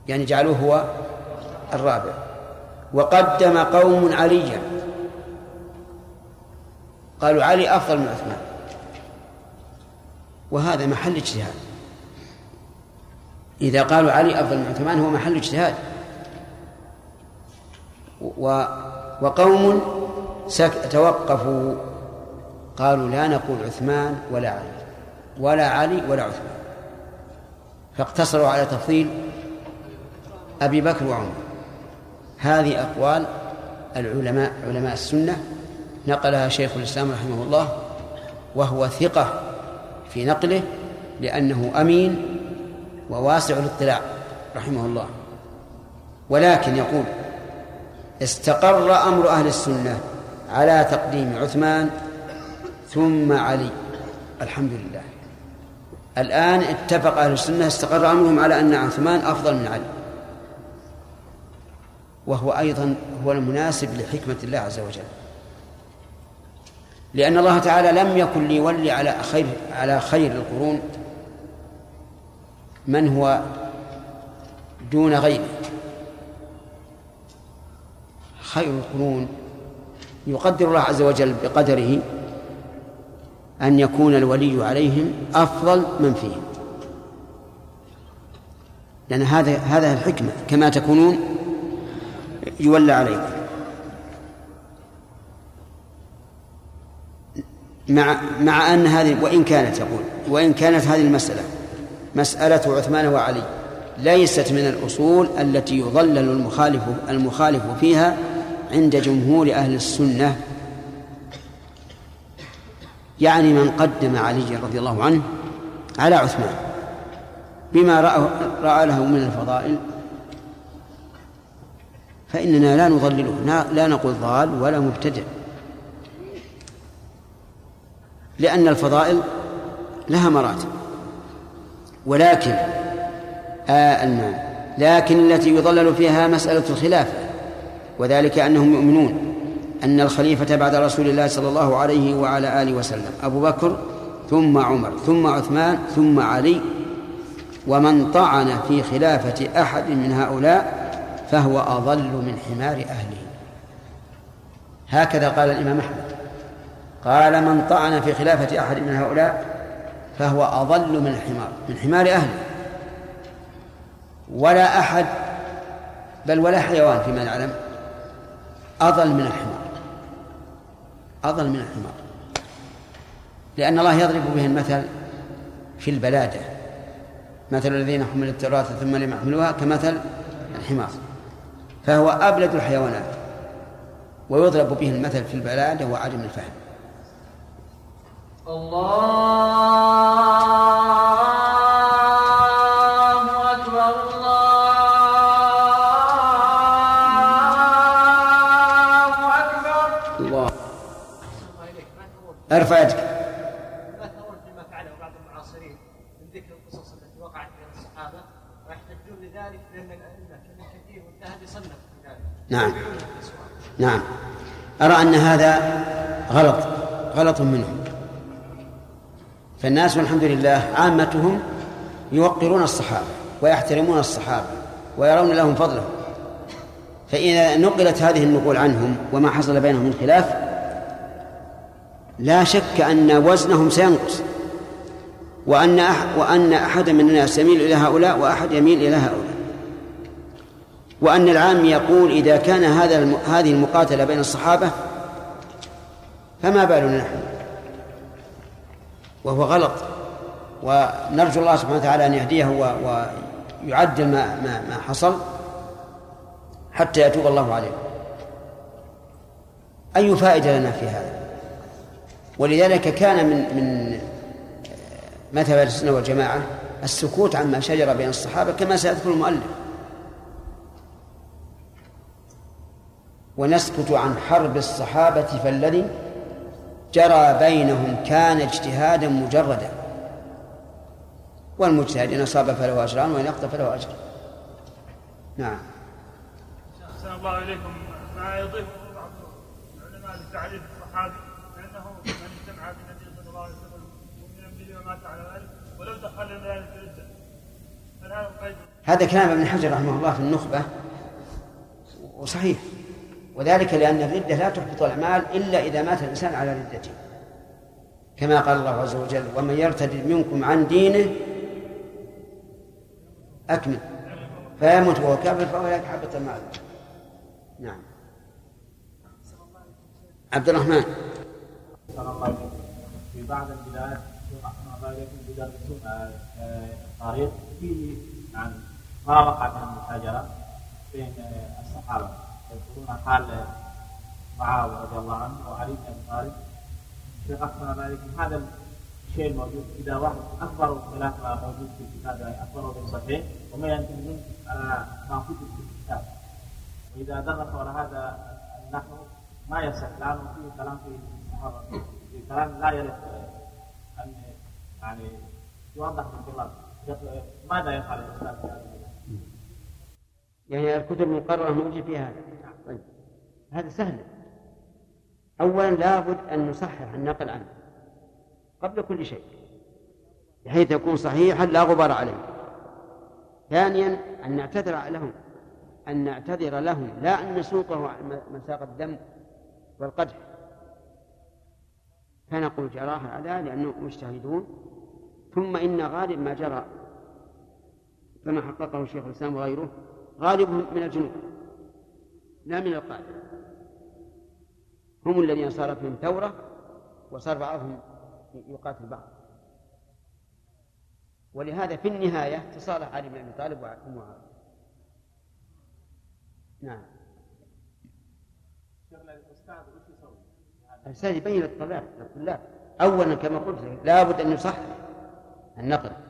يعني جعلوه هو الرابع. وقدم قوم عليا. قالوا علي أفضل من عثمان. وهذا محل اجتهاد. إذا قالوا علي أفضل من عثمان هو محل اجتهاد. و وقوم توقفوا قالوا لا نقول عثمان ولا علي ولا علي ولا عثمان. فاقتصروا على تفضيل أبي بكر وعمر. هذه أقوال العلماء علماء السنة. نقلها شيخ الإسلام رحمه الله وهو ثقة في نقله لأنه أمين وواسع الاطلاع رحمه الله. ولكن يقول استقر أمر أهل السنة على تقديم عثمان ثم علي. الحمد لله. الآن اتفق أهل السنة استقر أمرهم على أن عثمان أفضل من علي. وهو أيضا هو المناسب لحكمة الله عز وجل. لأن الله تعالى لم يكن ليولي على خير على خير القرون من هو دون غيره. خير القرون يقدر الله عز وجل بقدره أن يكون الولي عليهم أفضل من فيهم. لأن هذا هذا الحكمة كما تكونون يولى عليكم. مع مع أن هذه وإن كانت يقول وإن كانت هذه المسألة مسألة عثمان وعلي ليست من الأصول التي يضلل المخالف المخالف فيها عند جمهور أهل السنة. يعني من قدم علي رضي الله عنه على عثمان بما رأى, رأى له من الفضائل فإننا لا نضلله لا نقول ضال ولا مبتدع. لأن الفضائل لها مراتب. ولكن آه لكن التي يضلل فيها مسألة الخلافة وذلك أنهم يؤمنون أن الخليفة بعد رسول الله صلى الله عليه وعلى آله وسلم أبو بكر ثم عمر ثم عثمان ثم علي ومن طعن في خلافة أحد من هؤلاء فهو أضل من حمار أهله. هكذا قال الإمام أحمد. قال من طعن في خلافة أحد من هؤلاء فهو أضل من الحمار من حمار أهله. ولا أحد بل ولا حيوان فيما نعلم أضل من الحمار أضل من الحمار. لأن الله يضرب به المثل في البلادة مثل الذين حملوا التوراة ثم لم يحملوها كمثل الحمار. فهو أبلد الحيوانات ويضرب به المثل في البلادة وعدم الفهم. الله أكبر الله أكبر. الله أرفع يدك. ما فعله بعض المعاصرين من ذكر القصص التي وقعت بين الصحابه ويحتجون لذلك كثير والذهبي صنف في ذلك نعم. نعم. أرى أن هذا غلط غلط منهم فالناس والحمد لله عامتهم يوقرون الصحابة ويحترمون الصحابة ويرون لهم فضلهم فإذا نقلت هذه النقول عنهم وما حصل بينهم من خلاف لا شك أن وزنهم سينقص وأن وأن أحد من الناس يميل إلى هؤلاء وأحد يميل إلى هؤلاء. وأن العام يقول إذا كان هذا هذه المقاتلة بين الصحابة فما بالنا نحن؟ وهو غلط. ونرجو الله سبحانه وتعالى أن يهديه ويعدل ما ما ما حصل حتى يتوب الله عليه. أي فائدة لنا في هذا؟ ولذلك كان من من مذهب السنة والجماعة السكوت عما شجر بين الصحابة كما سيذكر المؤلف. ونسكت عن حرب الصحابة فالذي جرى بينهم كان اجتهادا مجردا. والمجتهد إن أصاب فله أجران وإن أخطأ فله أجر. نعم. أحسن الله إليكم. ما يضيف بعض العلماء لتعريف الصحابي بأنه من اجتمع بالنبي صلى الله عليه وسلم مؤمنا به ومات على ذلك ولو دخل ذلك الردة هذا كلام ابن حجر رحمه الله في النخبة وصحيح. وذلك لأن الردة لا تحبط الأعمال إلا إذا مات الإنسان على ردته كما قال الله عز وجل ومن يرتد منكم عن دينه أكمل فيموت وهو كافر فأولئك حبط المال نعم عبد الرحمن في بعض البلاد التاريخ فيه عن ما وقع من المحاجرة بين الصحابة يذكرون حال معاوية رضي الله عنه وعلي بن أبي طالب شيخ أحسن ذلك. هذا الشيء الموجود إذا واحد أكبر خلاف ما موجود في الكتاب يعني أكبر من صحيح وما ينتمي على ما كتب في الكتاب. وإذا درس على هذا النحو ما يصح لأنه فيه كلام في الصحابة في كلام لا يرد أن يعني يوضح بالخلاف ماذا يفعل الإسلام في هذا؟ يعني الكتب المقررة موجود فيها هذا. طيب. هذا سهل. أولا لابد أن نصحح النقل عنه. قبل كل شيء. بحيث يكون صحيحا لا غبار عليه. ثانيا أن نعتذر لهم. أن نعتذر لهم. لا أن نسوقه مساق الدم والقدح. فنقول جراها على لأنهم مجتهدون. ثم إن غالب ما جرى. كما حققه شيخ الإسلام وغيره. غالبهم من الجنوب لا من القاعدة هم الذين صار فيهم ثورة وصار بعضهم يقاتل بعض. ولهذا في النهاية تصالح علي بن أبي طالب ومعاوية نعم. الأستاذ يبين للطلاب. أولا كما قلت لابد أن يصحح النقل.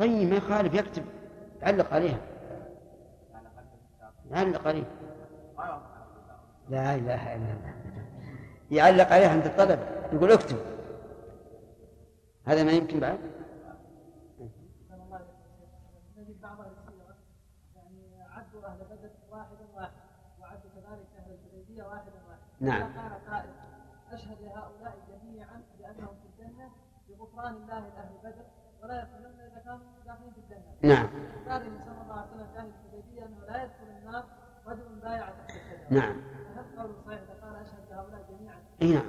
طيب ما يخالف يكتب يعلق عليها. يعلق عليها. لا إله إلا الله. يعلق عليها عند الطلبه يقول اكتب. هذا ما يمكن بعد؟ يعني عدوا أهل بدر واحدا واحد وعدوا كذلك الحديبيه واحدا واحدا نعم. قال قائل أشهد لهؤلاء جميعا بأنهم في الجنة بغفران الله لأهل بدر ولا يدخلون نعم. نعم. أي نعم.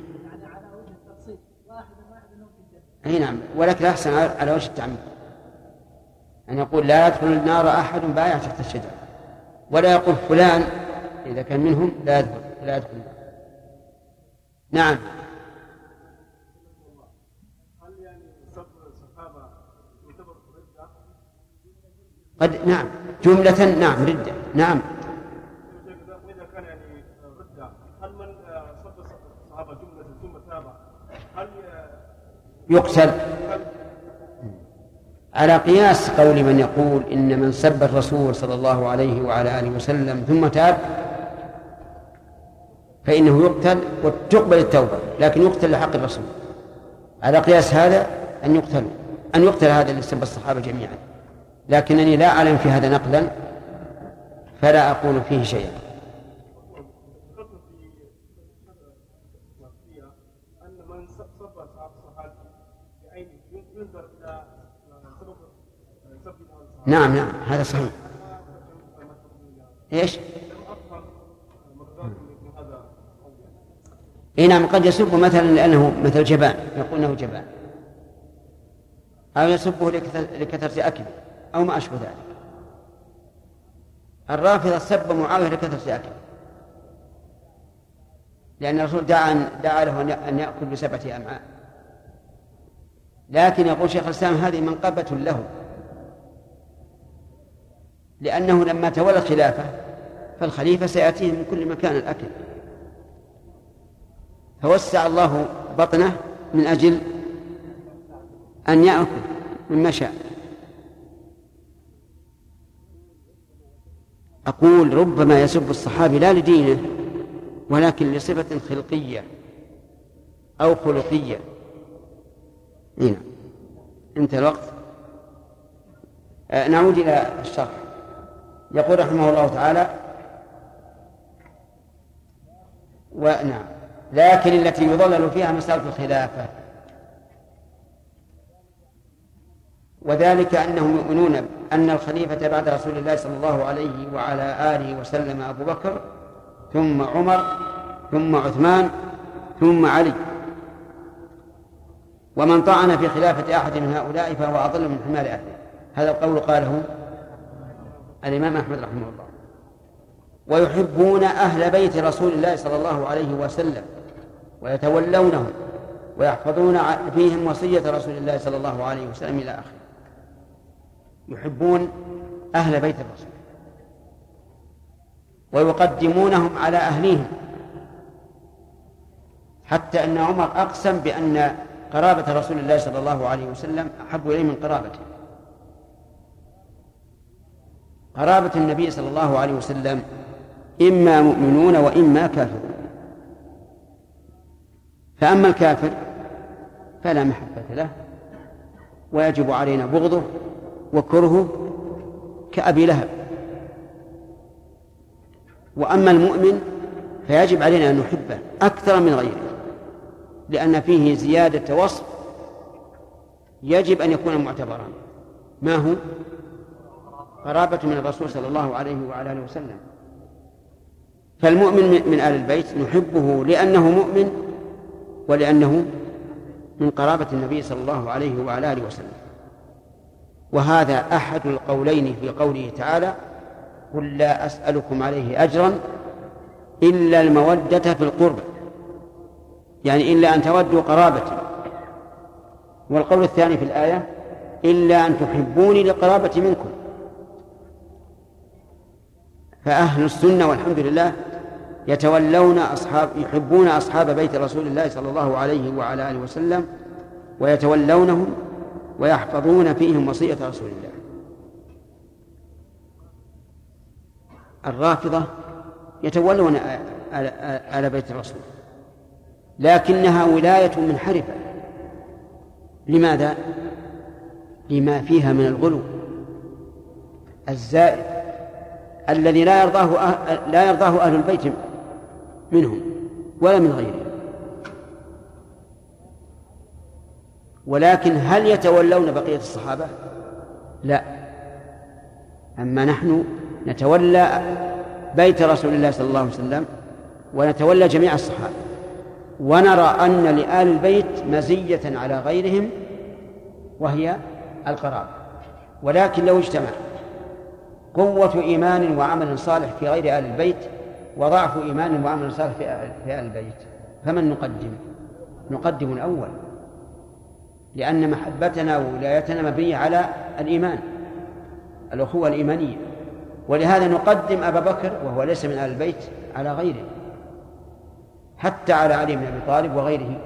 يعني أي نعم. ولكن أحسن على على وجه التعميم. أن يقول لا يدخل النار أحد بايع تحت الشجرة. ولا يقول فلان إذا كان منهم لا يدخل لا يدخل النار. نعم هل يعني سب الصحابة يعتبر ردة؟ قد نعم. جملة نعم ردة. نعم. وإذا كان يعني ردة هل من الصحابة جملة ثم تاب هل يقتل. على قياس قول من يقول إن من سب الرسول صلى الله عليه وعلى آله وسلم ثم تاب فإنه يقتل وتقبل التوبة لكن يقتل لحق الرسول. على قياس هذا أن يقتل أن يقتل هذا اللي سب الصحابة جميعا. لكنني لا أعلم في هذا نقلا فلا أقول فيه شيئا. نعم نعم هذا صحيح. إيش؟ إي نعم قد يسب مثلا لأنه مثل جبان يقول إنه جبان. أو يسبه لكثره أكله. أو ما أشبه ذلك. الرافضة سب معاوية لكثرة اكله لأن الرسول دعا دعا له أن يأكل بسبعة أمعاء. لكن يقول شيخ الإسلام هذه منقبة له. لأنه لما تولى الخلافة فالخليفة سيأتيه من كل مكان الأكل. فوسع الله بطنه من أجل أن يأكل مما شاء. أقول ربما يسب الصحابي لا لدينه ولكن لصفة خلقية أو خلقية. هنا انتهى الوقت. آه نعود إلى الشرح. يقول رحمه الله تعالى ونعم لكن التي يضلل فيها مسألة الخلافة. وذلك أنهم يؤمنون أن الخليفة بعد رسول الله صلى الله عليه وعلى آله وسلم أبو بكر ثم عمر ثم عثمان ثم علي. ومن طعن في خلافة أحد من هؤلاء فهو أضل من حمار أهله. هذا القول قاله الإمام أحمد رحمه الله. ويحبون أهل بيت رسول الله صلى الله عليه وسلم ويتولونهم ويحفظون فيهم وصية رسول الله صلى الله عليه وسلم إلى آخره. يحبون أهل بيت الرسول ويقدمونهم على أهليهم. حتى أن عمر أقسم بأن قرابة رسول الله صلى الله عليه وسلم أحب إليه من قرابته. قرابة النبي صلى الله عليه وسلم إما مؤمنون وإما كافرون. فأما الكافر فلا محبة له ويجب علينا بغضه وكرهه كأبي لهب. وأما المؤمن فيجب علينا أن نحبه أكثر من غيره لأن فيه زيادة وصف يجب أن يكون معتبرا. ما هو؟ قرابة من الرسول صلى الله عليه وعلى آله وسلم. فالمؤمن من آل البيت نحبه لأنه مؤمن ولأنه من قرابة النبي صلى الله عليه وعلى آله وسلم. وهذا أحد القولين في قوله تعالى قل لا أسألكم عليه أجرا إلا المودة في القربى يعني إلا أن تودوا قرابتي والقول الثاني في الآية إلا أن تحبوني لقرابتي منكم. فأهل السنة والحمد لله يتولون أصحاب يحبون أصحاب بيت رسول الله صلى الله عليه وعلى آله وسلم ويتولونهم ويحفظون فيهم وصية رسول الله. الرافضة يتولون آل بيت الرسول. لكنها ولاية منحرفة. لماذا؟ لما فيها من الغلو الزائد الذي لا يرضاه لا يرضاه أهل البيت منهم ولا من غيرهم. ولكن هل يتولون بقية الصحابة؟ لا. أما نحن نتولى بيت رسول الله صلى الله عليه وسلم ونتولى جميع الصحابة ونرى أن لآل البيت مزية على غيرهم وهي القرابة. ولكن لو اجتمع قوة إيمان وعمل صالح في غير آل البيت وضعف إيمان وعمل صالح في أهل البيت فمن نقدم؟ نقدم الأول. لأن محبتنا وولايتنا مبنية على الإيمان الأخوة الإيمانية. ولهذا نقدم أبا بكر وهو ليس من أهل البيت على غيره حتى على علي بن أبي طالب وغيره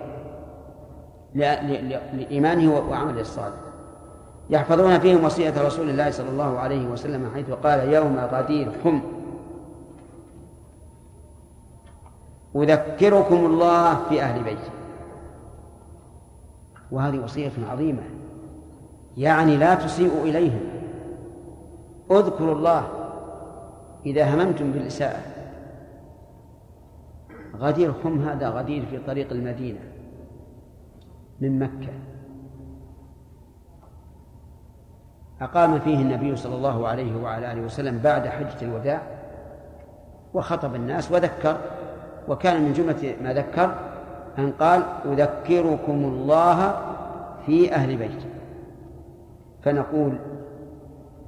لإيمانه وعمله الصالح. يحفظون فيهم وصية رسول الله صلى الله عليه وسلم حيث قال يوم غدير حم أذكركم الله في أهل بيتي. وهذه وصية عظيمة. يعني لا تسيئوا إليهم. اذكروا الله إذا هممتم بالإساءة. غدير خم هذا غدير في طريق المدينة من مكة. أقام فيه النبي صلى الله عليه وعلى آله وسلم بعد حجة الوداع وخطب الناس وذكر وكان من جملة ما ذكر أن قال أذكركم الله في أهل بيت. فنقول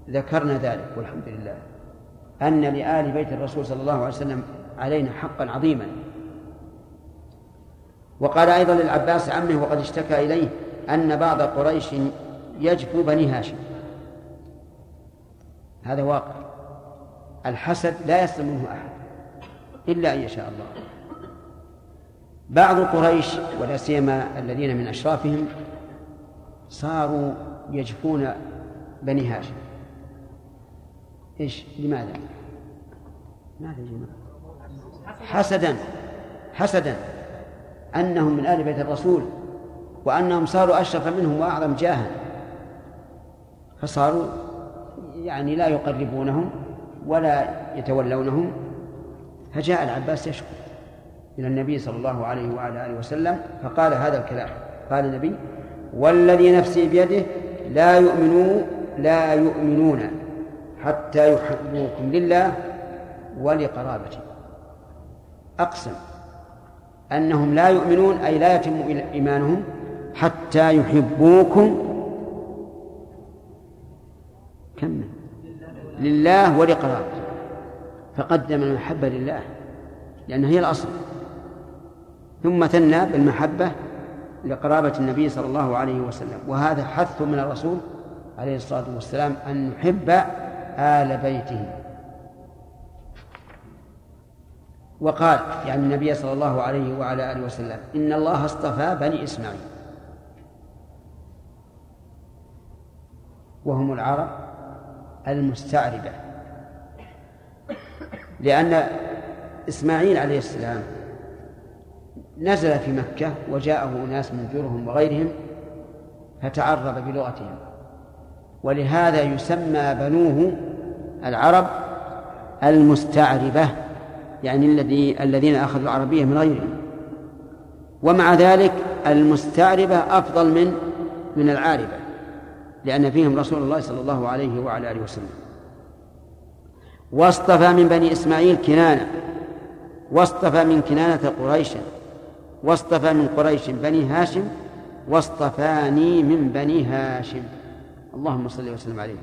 ذكرنا ذلك والحمد لله. أن لآل بيت الرسول صلى الله عليه وسلم علينا حقا عظيما. وقال أيضا للعباس عمه وقد اشتكى إليه أن بعض قريش يجفو بني هاشم. هذا واقع. الحسد لا يسلم منه أحد إلا أن يشاء الله. بعض قريش ولا سيما الذين من أشرافهم صاروا يجفون بني هاشم. إيش؟ لماذا؟ ماذا يا جماعة؟ حسدا حسدا أنهم من آل بيت الرسول وأنهم صاروا أشرف منهم وأعظم جاها. فصاروا يعني لا يقربونهم ولا يتولونهم. فجاء العباس يشكو. إلى النبي صلى الله عليه وعلى آله وسلم فقال هذا الكلام. قال النبي والذي نفسي بيده لا يؤمنون لا يؤمنون حتى يحبوكم لله ولقرابته. أقسم أنهم لا يؤمنون أي لا يتم إيمانهم حتى يحبوكم كم؟ لله ولقرابته. فقدم المحبة لله لأنها هي الأصل. ثم ثنى بالمحبة لقرابة النبي صلى الله عليه وسلم. وهذا حث من الرسول عليه الصلاة والسلام أن نحب آل بيته. وقال يعني النبي صلى الله عليه وعلى آله وسلم إن الله اصطفى بني إسماعيل. وهم العرب المستعربة. لأن إسماعيل عليه السلام نزل في مكة وجاءه أناس من جرهم وغيرهم فتعرب بلغتهم. ولهذا يسمى بنوه العرب المستعربة يعني الذي الذين أخذوا العربية من غيرهم. ومع ذلك المستعربة أفضل من من العاربة لأن فيهم رسول الله صلى الله عليه وعلى آله وسلم. واصطفى من بني إسماعيل كنانة واصطفى من كنانة قريشا واصطفى من قريش بني هاشم واصطفاني من بني هاشم. اللهم صل وسلم عليه.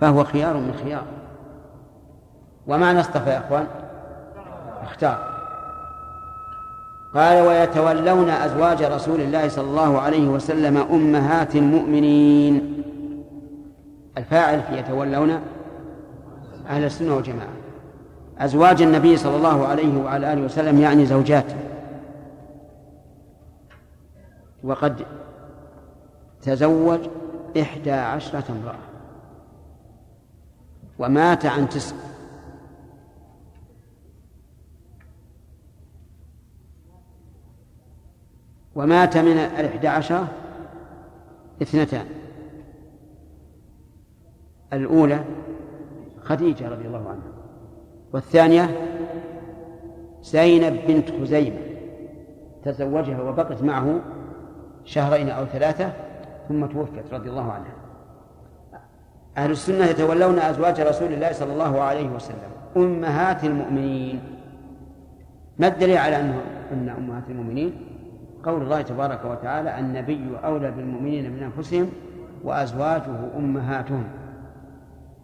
فهو خيار من خيار. ومعنى اصطفى يا إخوان؟ اختار. قال ويتولون أزواج رسول الله صلى الله عليه وسلم أمهات المؤمنين. الفاعل في يتولون أهل السنة والجماعة. أزواج النبي صلى الله عليه وعلى آله وسلم يعني زوجاته وقد تزوج إحدى عشرة امرأة ومات عن تسع. ومات من الإحدى عشرة اثنتان. الأولى خديجة رضي الله عنها. والثانية زينب بنت خزيمة تزوجها وبقت معه شهرين أو ثلاثة ثم توفيت رضي الله عنها. أهل السنة يتولون أزواج رسول الله صلى الله عليه وسلم أمهات المؤمنين. ما الدليل على أنه أن أمهات المؤمنين؟ قول الله تبارك وتعالى النبي أولى بالمؤمنين من أنفسهم وأزواجه أمهاتهم.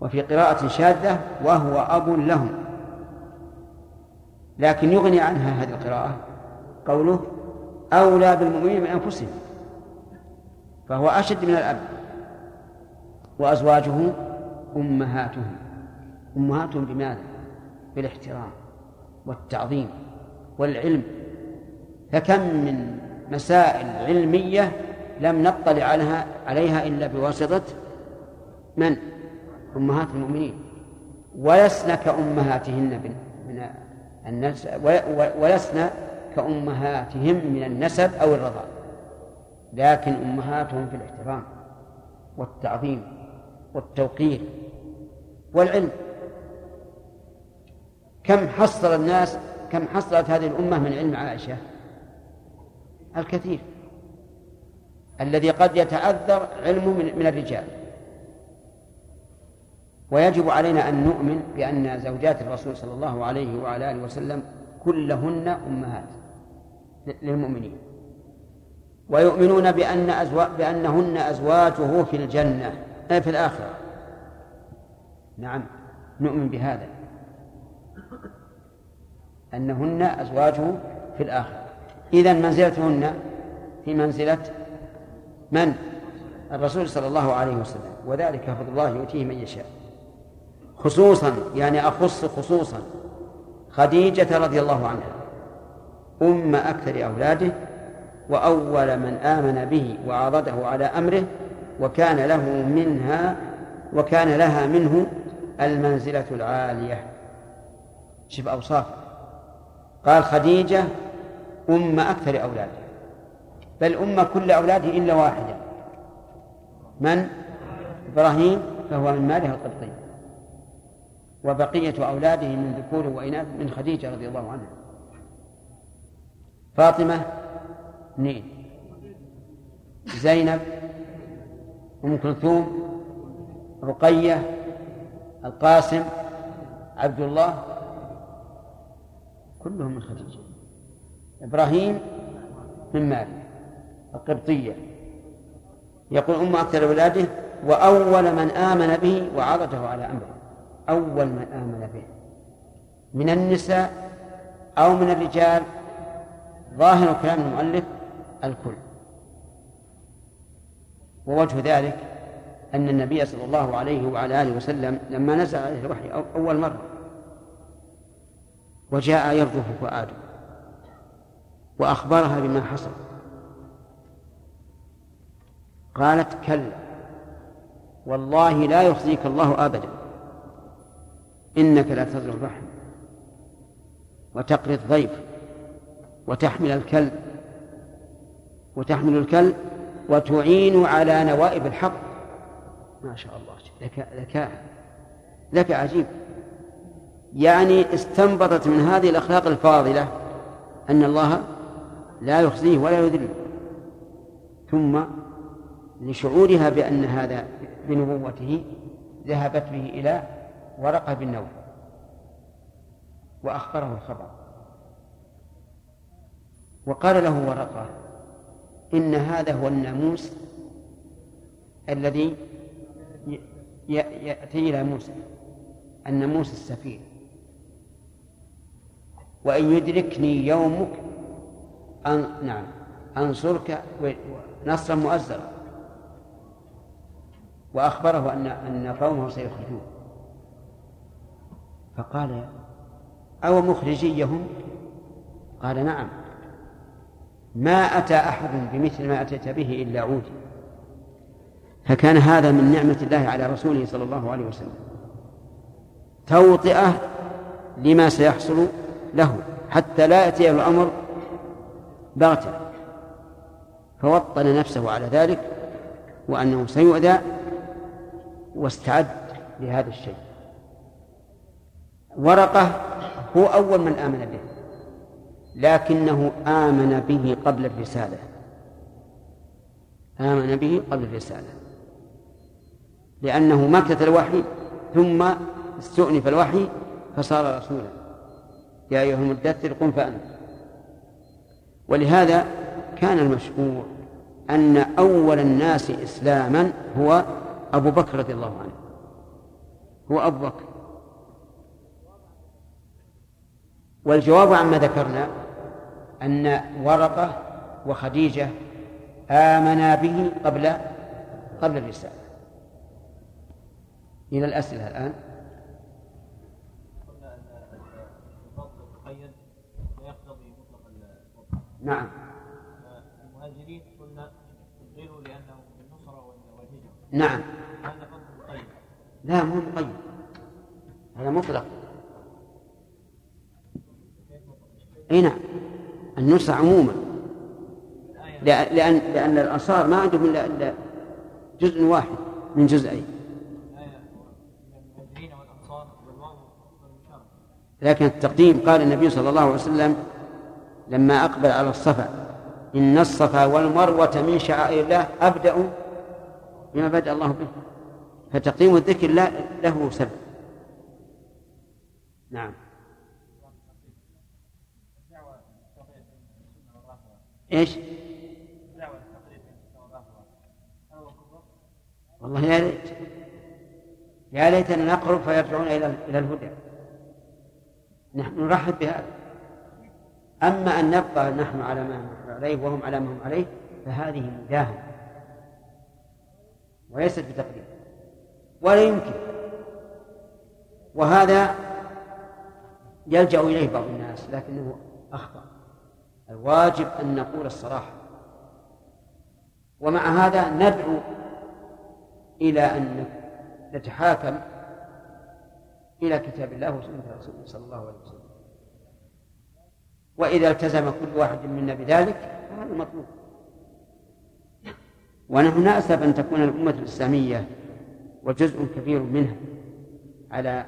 وفي قراءة شاذة وهو أب لهم. لكن يغني عنها هذه القراءة قوله أولى بالمؤمنين من أنفسهم. فهو أشد من الأب. وأزواجه أمهاتهم. أمهاتهم بماذا؟ بالاحترام والتعظيم والعلم. فكم من مسائل علمية لم نطلع عليها عليها إلا بواسطة من؟ أمهات المؤمنين. ولسنا كأمهاتهن من النسب ولسنا كأمهاتهم من النسب أو الرضاع. لكن أمهاتهم في الاحترام والتعظيم والتوقير والعلم. كم حصل الناس كم حصلت هذه الأمة من علم عائشة؟ الكثير. الذي قد يتعذر علمه من الرجال. ويجب علينا أن نؤمن بأن زوجات الرسول صلى الله عليه وعلى آله وسلم كلهن أمهات للمؤمنين. ويؤمنون بأن أزواج بأنهن أزواجه في الجنة أي في الآخرة. نعم نؤمن بهذا. أنهن أزواجه في الآخرة. إذا منزلتهن في منزلة من؟ الرسول صلى الله عليه وسلم. وذلك فضل الله يؤتيه من يشاء. خصوصا يعني أخص خصوصا خديجة رضي الله عنها أم أكثر أولاده وأول من آمن به وعرضه على أمره وكان له منها وكان لها منه المنزلة العالية. شوف أوصافه قال خديجة أم أكثر أولاده. بل أم كل أولاده إلا واحدا من؟ إبراهيم فهو من ماله القبطي. وبقية أولاده من ذكور وإناث من خديجة رضي الله عنها. فاطمة اثنين. زينب أم كلثوم رقية القاسم عبد الله كلهم من خديجة. إبراهيم من مالك القبطية. يقول أم أكثر أولاده وأول من آمن به وعرضه على أمره. أول من آمن به. من النساء أو من الرجال ظاهر كلام المؤلف الكل. ووجه ذلك أن النبي صلى الله عليه وعلى آله وسلم لما نزل عليه الوحي أول مرة وجاء يرجف فؤاده وأخبرها بما حصل. قالت كلا والله لا يخزيك الله أبدا إنك لا تزر الرحم وتقري الضيف وتحمل الكلب وتحمل الكلب وتعين على نوائب الحق. ما شاء الله. ذكاء ذكاء ذكاء عجيب. يعني استنبطت من هذه الأخلاق الفاضلة أن الله لا يخزيه ولا يذله ثم لشعورها بأن هذا بنبوته ذهبت به إلى ورقة بن وأخبره الخبر. وقال له ورقة إن هذا هو الناموس الذي يأتي إلى موسى الناموس السفير وإن يدركني يومك أن نعم أنصرك نصرا مؤزرا. وأخبره أن أن قومه سيخرجون. فقال أو مخرجيهم؟ قال نعم. ما أتى أحد بمثل ما أتيت به إلا عودي. فكان هذا من نعمة الله على رسوله صلى الله عليه وسلم. توطئة لما سيحصل له حتى لا يأتيه الأمر بغتة. فوطن نفسه على ذلك وأنه سيؤذى واستعد لهذا الشيء. ورقة هو أول من آمن به. لكنه آمن به قبل الرسالة. آمن به قبل الرسالة. لأنه مكث الوحي ثم استؤنف الوحي فصار رسولا. يا أيها المدثر قم فأنت. ولهذا كان المشهور أن أول الناس إسلاما هو أبو بكر رضي الله عنه. هو أبو بكر. والجواب عما ذكرنا أن ورقة وخديجة آمنا به قبل قبل الرسالة. إلى الأسئلة الآن. نعم. المهاجرين قلنا لأنه النصرة والهجرة نعم. هذا فضل مقيد لا مو مقيد. هذا مطلق. إي نعم. النصرة عموما. لأن لأن الأنصار ما عندهم إلا جزء واحد من جزئين. لكن التقديم قال النبي صلى الله عليه وسلم لما أقبل على الصفا إن الصفا والمروة من شعائر الله أبدأ بما بدأ الله به. فتقديم الذكر له سبب. نعم. إيش؟ والله يا ليت يا ليتنا نقرب فيرجعون إلى إلى الهدى. نحن نرحب بهذا. أما أن نبقى نحن على ما نحن عليه وهم على ما هم عليه فهذه مداهنه وليست بتقدير. ولا يمكن. وهذا يلجأ إليه بعض الناس لكنه أخطأ. الواجب أن نقول الصراحة. ومع هذا ندعو إلى أن نتحاكم إلى كتاب الله وسنة رسوله صلى الله عليه وسلم. وإذا التزم كل واحد منا بذلك فهذا مطلوب. ونحن نأسف أن تكون الأمة الإسلامية وجزء كبير منها على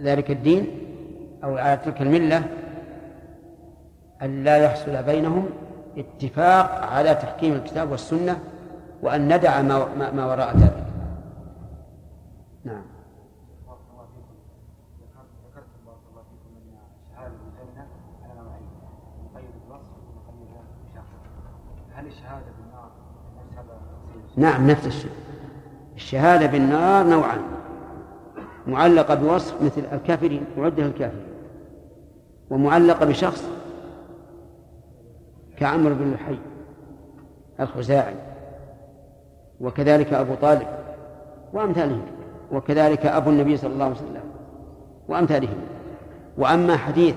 ذلك الدين أو على تلك الملة أن لا يحصل بينهم اتفاق على تحكيم الكتاب والسنة وأن ندع ما, ما وراء ذلك. نعم. الشهاده بالنار نعم نفس الشيء. الشهادة بالنار نوعان. معلقة بوصف مثل الكافرين معدة للكافرين ومعلقة بشخص كعمرو بن لحي الخزاعي وكذلك أبو طالب وأمثالهم وكذلك أبو النبي صلى الله عليه وسلم وأمثالهم. وأما حديث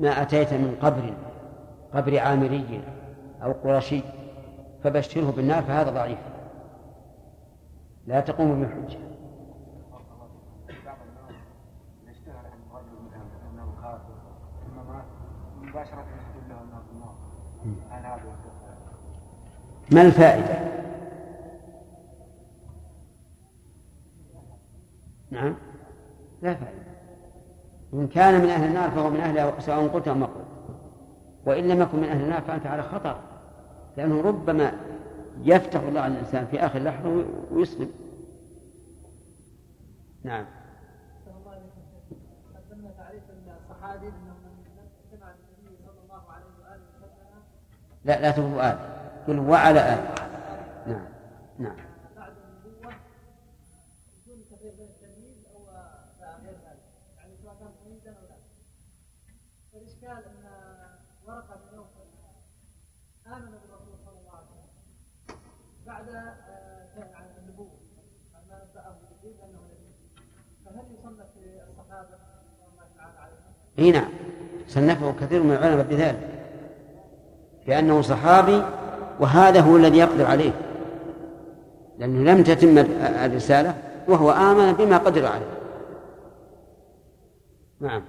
ما أتيت من قبر قبر عامري أو قرشي فبشره بالنار فهذا ضعيف. لا تقوم بحجة بارك ما الفائدة؟ نعم. لا فائدة. إن كان من أهل النار فهو من أهلها سواء قلت أو ما قلت. وإن لم يكن من أهل النار فأنت على خطر لأنه ربما يفتح الله على الإنسان في آخر لحظة ويسلم نعم. تعريف الصحابي انه من سمع النبي صلى الله عليه واله وسلم لا لا تقول آل قل وعلى آل نعم. نعم. بعد النبوه بدون تغيير بين التمييز أو غير ذلك يعني سواء كان تمييزا أو لا فالاشكال ان ورقه بن نوفل امن بالرسول صلى الله عليه وسلم بعد آه، اي نعم. صنفه كثير من العلماء بذلك. لأنه صحابي وهذا هو الذي يقدر عليه. لأنه لم تتم الرسالة وهو آمن بما قدر عليه. نعم.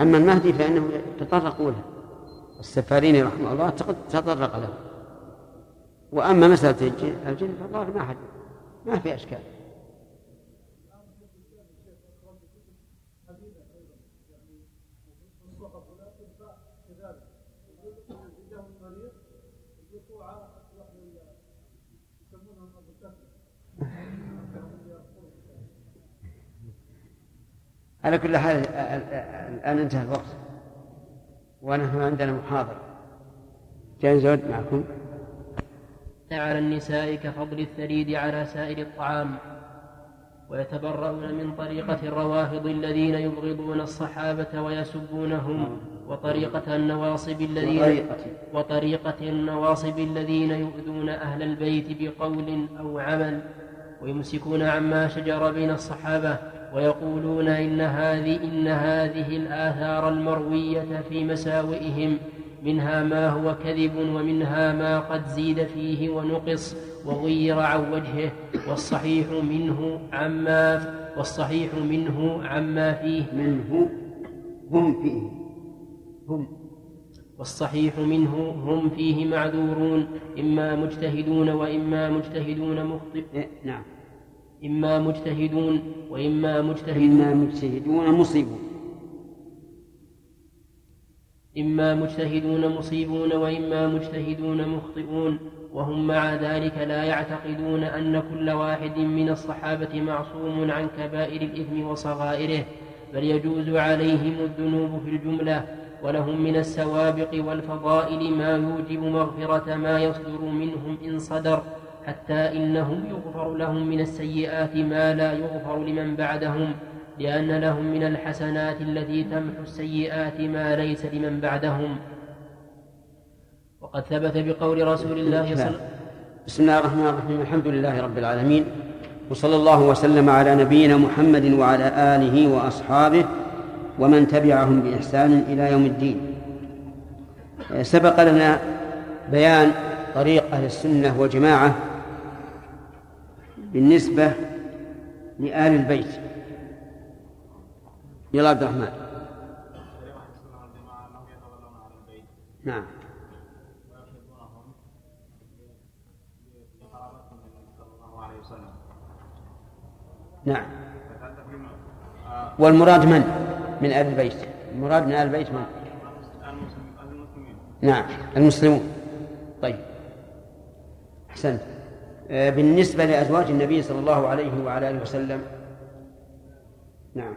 أما المهدي فإنه تطرقوا له. السفاريني رحمه الله تطرق له. وأما مسألة الجن, الجن فالله ما حد ما في أشكال. على كل حال الآن انتهى الوقت. ونحن عندنا محاضرة. جاي زود معكم. على النساء كفضل الثريد على سائر الطعام ويتبرؤون من طريقة الروافض الذين يبغضون الصحابة ويسبونهم وطريقة النواصب الذين وطريقة. وطريقة النواصب الذين يؤذون أهل البيت بقول أو عمل ويمسكون عما شجر بين الصحابة ويقولون إن هذه إن هذه الآثار المروية في مساوئهم منها ما هو كذب ومنها ما قد زيد فيه ونقص وغير عن وجهه والصحيح منه عما والصحيح منه عما فيه. منه هم فيه. هم. والصحيح منه هم فيه معذورون إما مجتهدون وإما مجتهدون مخطئ إيه، نعم. إما مجتهدون وإما مجتهدون. إما مجتهدون مصيبون. إما مجتهدون مصيبون وإما مجتهدون مخطئون وهم مع ذلك لا يعتقدون أن كل واحد من الصحابة معصوم عن كبائر الإثم وصغائره بل يجوز عليهم الذنوب في الجملة ولهم من السوابق والفضائل ما يوجب مغفرة ما يصدر منهم إن صدر. حتى إنه يغفر لهم من السيئات ما لا يغفر لمن بعدهم لأن لهم من الحسنات التي تمحو السيئات ما ليس لمن بعدهم. وقد ثبت بقول رسول الله صلى الله بسم الله الرحمن الرحيم الحمد لله رب العالمين وصلى الله وسلم على نبينا محمد وعلى آله وأصحابه ومن تبعهم بإحسان إلى يوم الدين. سبق لنا بيان طريق أهل السنة والجماعة بالنسبة لآل البيت. يلا عبد الرحمن. نعم. نعم. والمراد من؟ من آل البيت. المراد من آل البيت من؟ نعم. المسلمون. طيب. أحسنت. بالنسبة لأزواج النبي صلى الله عليه وعلى آله وسلم. نعم.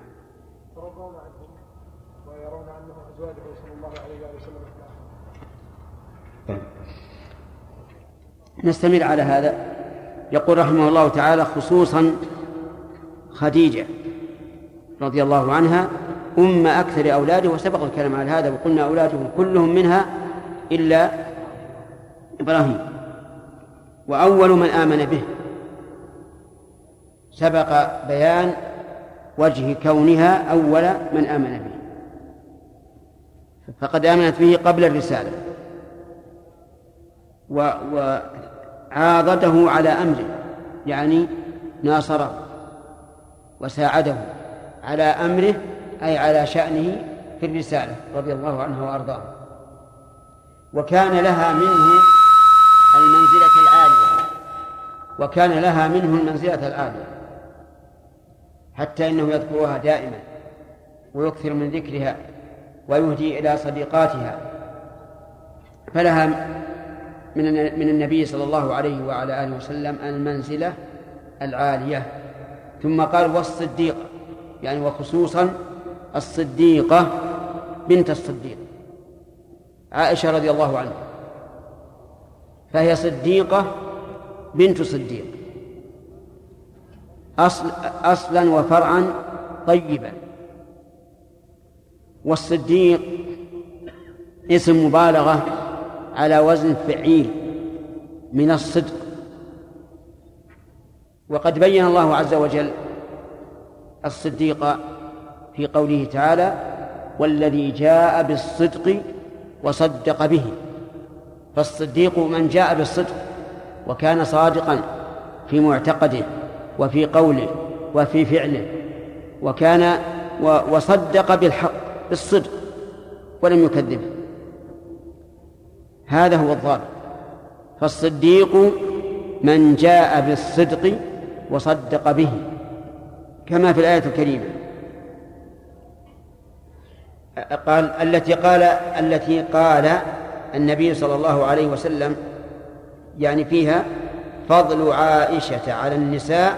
ويرون انهم ازواجه صلى الله عليه وسلم. نستمر على هذا. يقول رحمه الله تعالى خصوصا خديجة رضي الله عنها أم أكثر أولاده وسبق الكلام على هذا وقلنا أولاده كلهم منها إلا إبراهيم. وأول من آمن به. سبق بيان وجه كونها أول من آمن به. فقد آمنت به قبل الرسالة. وعاضده على أمره. يعني ناصره. وساعده على أمره أي على شأنه في الرسالة رضي الله عنه وأرضاه. وكان لها منه المنزلة العالية وكان لها منه المنزلة العالية حتى إنه يذكرها دائما ويكثر من ذكرها ويهدي إلى صديقاتها. فلها من من النبي صلى الله عليه وعلى آله وسلم المنزلة العالية. ثم قال والصديقة يعني وخصوصا الصديقة بنت الصديق عائشة رضي الله عنها. فهي صديقة بنت صديق. أصل أصلا وفرعا طيبا. والصديق اسم مبالغة على وزن فعيل من الصدق. وقد بين الله عز وجل الصديق في قوله تعالى والذي جاء بالصدق وصدق به فالصديق من جاء بالصدق وكان صادقا في معتقده وفي قوله وفي فعله وكان وصدق بالحق بالصدق ولم يكذبه. هذا هو الضابط. فالصديق من جاء بالصدق وصدق به كما في الآية الكريمة. قال التي قال التي قال النبي صلى الله عليه وسلم يعني فيها فضل عائشة على النساء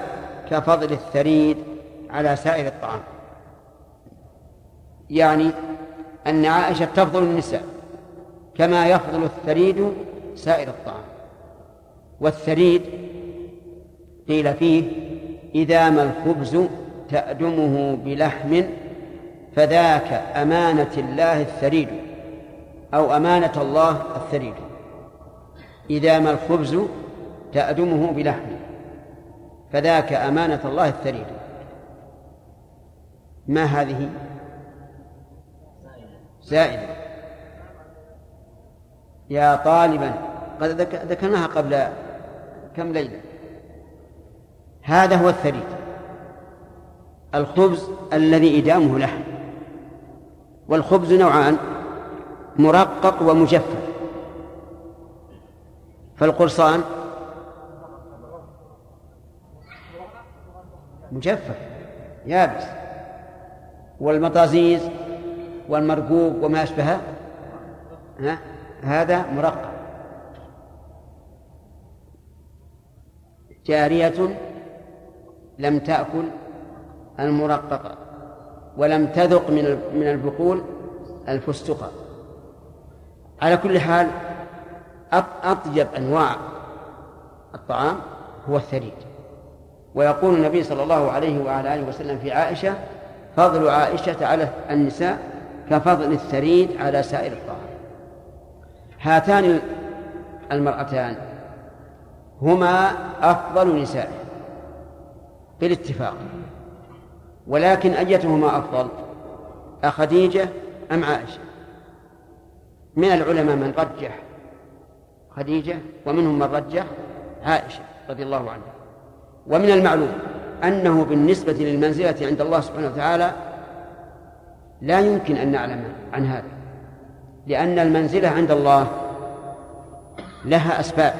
كفضل الثريد على سائر الطعام. يعني أن عائشة تفضل النساء كما يفضل الثريد سائر الطعام. والثريد قيل فيه إذا ما الخبز تأدمه بلحم فذاك أمانة الله الثريد أو أمانة الله الثريد. إذا ما الخبز تأدمه بلحم فذاك أمانة الله الثريد. ما هذه؟ زائدة يا طالبا قد ذكرناها قبل كم ليلة. هذا هو الثريد. الخبز الذي إدامه لحم. والخبز نوعان مرقق ومجفف. فالقرصان مجفف يابس. والمطازيز والمرقوق وما أشبهه هذا مرقق. جارية لم تأكل المرقق ولم تذق من من البقول الفستق على كل حال أطيب أنواع الطعام هو الثريد. ويقول النبي صلى الله عليه وعلى آله وسلم في عائشة فضل عائشة على النساء كفضل الثريد على سائر الطعام. هاتان المرأتان هما أفضل نسائه بالاتفاق ولكن أيتهما أفضل أخديجة أم عائشة؟ من العلماء من رجح خديجة ومنهم من رجح عائشة رضي الله عنها. ومن المعلوم أنه بالنسبة للمنزلة عند الله سبحانه وتعالى لا يمكن أن نعلم عن هذا لأن المنزلة عند الله لها أسباب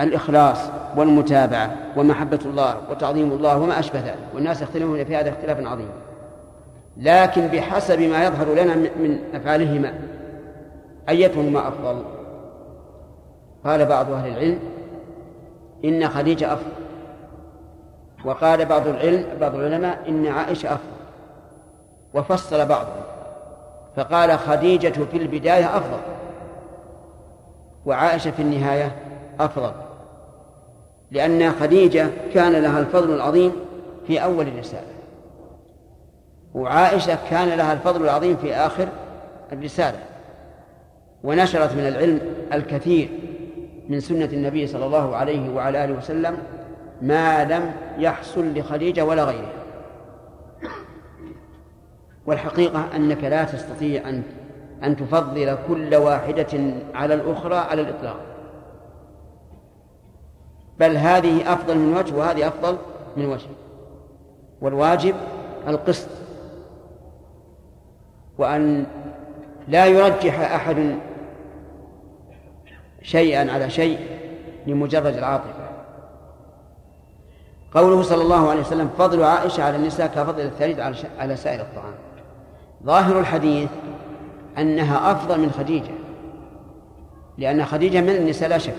الإخلاص والمتابعة ومحبة الله وتعظيم الله وما أشبه ذلك والناس يختلفون في هذا اختلافا عظيما لكن بحسب ما يظهر لنا من أفعالهما أيتهما أفضل؟ قال بعض أهل العلم إن خديجة أفضل. وقال بعض العلم بعض العلماء إن عائشة أفضل. وفصل بعضهم. فقال خديجة في البداية أفضل. وعائشة في النهاية أفضل. لأن خديجة كان لها الفضل العظيم في أول الرسالة. وعائشة كان لها الفضل العظيم في آخر الرسالة. ونشرت من العلم الكثير من سنة النبي صلى الله عليه وعلى آله وسلم ما لم يحصل لخديجة ولا غيرها والحقيقة أنك لا تستطيع أن أن تفضل كل واحدة على الأخرى على الإطلاق. بل هذه أفضل من وجه وهذه أفضل من وجه. والواجب القسط. وأن لا يرجح أحد شيئا على شيء لمجرد العاطفة. قوله صلى الله عليه وسلم فضل عائشة على النساء كفضل الثريد على سائر الطعام. ظاهر الحديث أنها أفضل من خديجة لأن خديجة من النساء لا شك.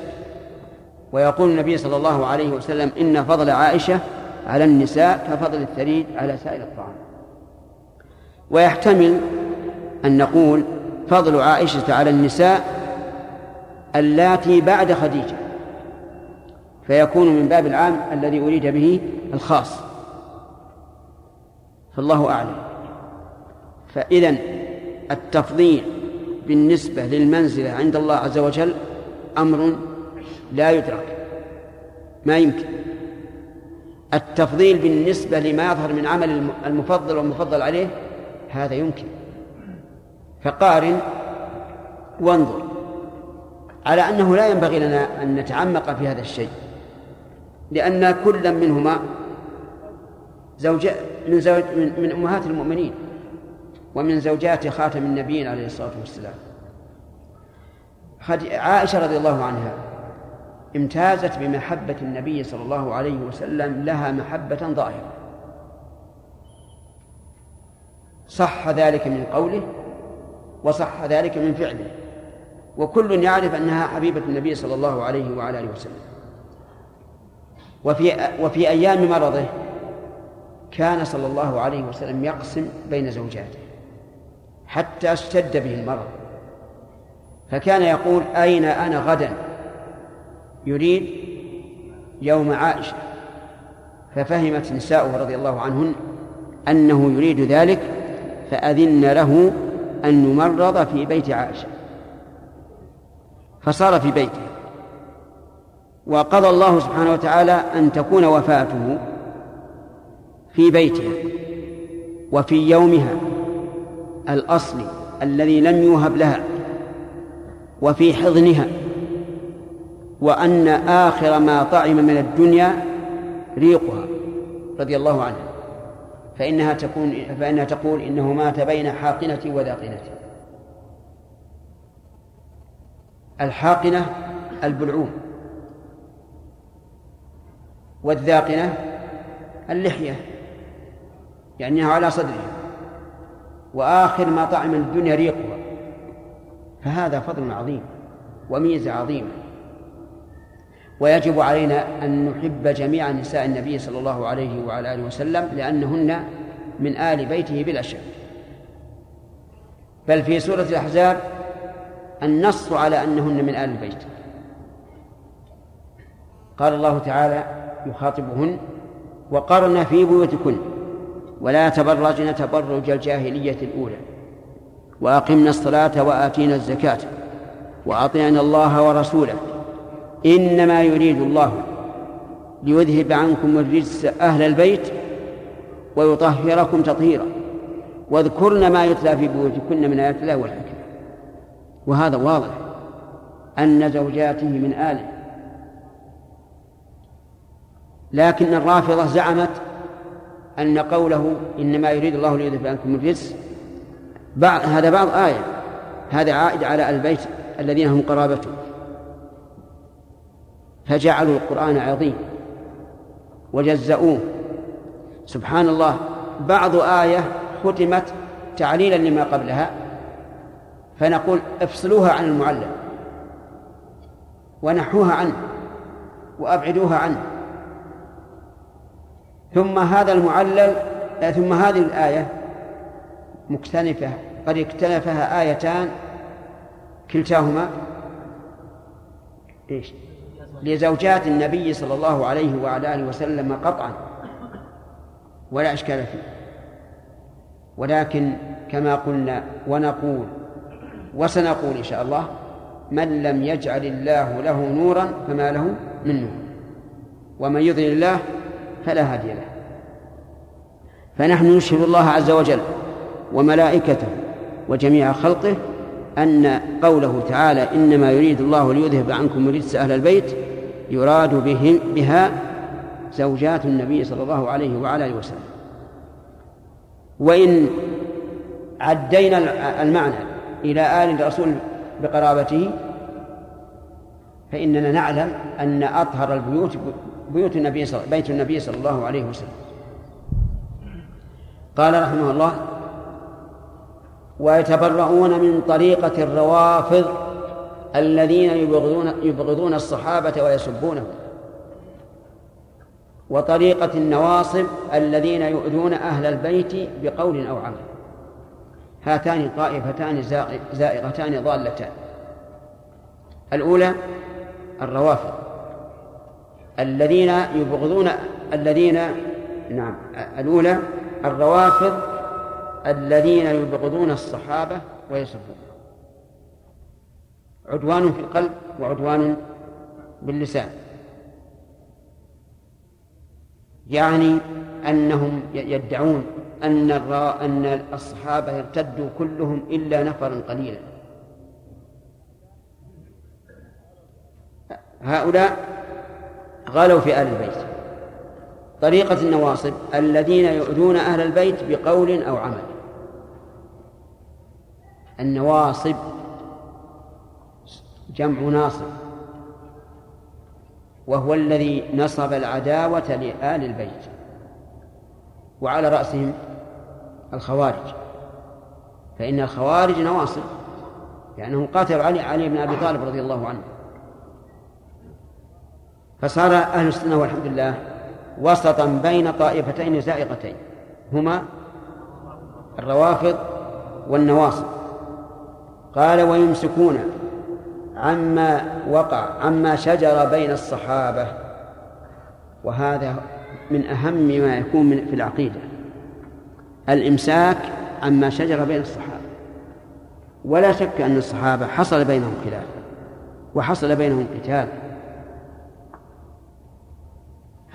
ويقول النبي صلى الله عليه وسلم إن فضل عائشة على النساء كفضل الثريد على سائر الطعام. ويحتمل أن نقول فضل عائشة على النساء اللاتي بعد خديجة فيكون من باب العام الذي أريد به الخاص. فالله أعلم. فإذا التفضيل بالنسبة للمنزلة عند الله عز وجل أمر لا يدرك ما يمكن. التفضيل بالنسبة لما يظهر من عمل المفضل والمفضل عليه هذا يمكن. فقارن وانظر. على أنه لا ينبغي لنا أن نتعمق في هذا الشيء. لأن كلا منهما زوج من زوج من, من أمهات المؤمنين ومن زوجات خاتم النبيين عليه الصلاة والسلام. عائشة رضي الله عنها امتازت بمحبة النبي صلى الله عليه وسلم لها محبة ظاهرة. صح ذلك من قوله وصح ذلك من فعله. وكل يعرف أنها حبيبة النبي صلى الله عليه وعلى آله وسلم. وفي وفي أيام مرضه كان صلى الله عليه وسلم يقسم بين زوجاته حتى اشتد به المرض. فكان يقول أين أنا غدا؟ يريد يوم عائشة. ففهمت نساؤه رضي الله عنهن أنه يريد ذلك فأذن له أن يمرض في بيت عائشة. فصار في بيته. وقضى الله سبحانه وتعالى أن تكون وفاته في بيتها وفي يومها الأصلي الذي لم يوهب لها وفي حضنها وأن آخر ما طعم من الدنيا ريقها رضي الله عنها فإنها تكون فإنها تقول إنه مات بين حاقنتي وذاقنتي. الحاقنة البلعوم. والذاقنة اللحية يعني على صدره. وآخر ما طعم الدنيا ريقها. فهذا فضل عظيم وميزة عظيمة. ويجب علينا أن نحب جميع نساء النبي صلى الله عليه وعلى آله وسلم لأنهن من آل بيته بلا شك. بل في سورة الأحزاب النص على أنهن من آل البيت. قال الله تعالى يخاطبهن وقرن في بيوتكن ولا تبرجن تبرج الجاهلية الأولى. وأقمنا الصلاة وآتينا الزكاة وأطعنا الله ورسوله. إنما يريد الله ليذهب عنكم الرجس أهل البيت ويطهركم تطهيرا. واذكرن ما يتلى في بيوتكن من آيات الله والحكمة. وهذا واضح. أن زوجاته من آله. لكن الرافضة زعمت أن قوله إنما يريد الله ليذهب عنكم الرجس بعض هذا بعض آية. هذا عائد على البيت الذين هم قرابته. فجعلوا القرآن عظيم. وجزؤوه. سبحان الله. بعض آية ختمت تعليلا لما قبلها. فنقول افصلوها عن المعلم ونحوها عنه وأبعدوها عنه. ثم هذا المعلل ثم هذه الآية مكتنفة قد اكتنفها آيتان كلتاهما. إيش؟ لزوجات النبي صلى الله عليه وعلى آله وسلم قطعا ولا إشكال فيه. ولكن كما قلنا ونقول وسنقول إن شاء الله من لم يجعل الله له نورا فما له من نور. ومن يضلل الله فلا هادي له. فنحن نشهد الله عز وجل وملائكته وجميع خلقه أن قوله تعالى إنما يريد الله ليذهب عنكم رجس أهل البيت يراد بهم بها زوجات النبي صلى الله عليه وعلى آله وسلم. وإن عدينا المعنى إلى آل الرسول بقرابته فإننا نعلم أن أطهر البيوت بيوت النبي صلى بيت النبي صلى الله عليه وسلم. قال رحمه الله ويتبرؤون من طريقة الروافض الذين يبغضون يبغضون الصحابة ويسبونهم وطريقة النواصب الذين يؤذون أهل البيت بقول أو عمل. هاتان طائفتان زائغتان ضالتان. الأولى الروافض الذين يبغضون الذين نعم الأولى الروافض الذين يبغضون الصحابة ويسبون. عدوان في القلب وعدوان باللسان. يعني أنهم يدعون أن أن الصحابة ارتدوا كلهم إلا نفرا قليلا. هؤلاء غلوا في آل البيت. طريقة النواصب الذين يؤذون أهل البيت بقول أو عمل. النواصب جمع ناصب وهو الذي نصب العداوة لآل البيت. وعلى رأسهم الخوارج. فإن الخوارج نواصب لأنهم قاتلوا علي علي بن أبي طالب رضي الله عنه. فصار أهل السنة والحمد لله وسطا بين طائفتين زائغتين هما الروافض والنواصب. قال ويمسكون عما وقع عما شجر بين الصحابة. وهذا من أهم ما يكون من في العقيدة. الإمساك عما شجر بين الصحابة. ولا شك أن الصحابة حصل بينهم خلاف وحصل بينهم قتال.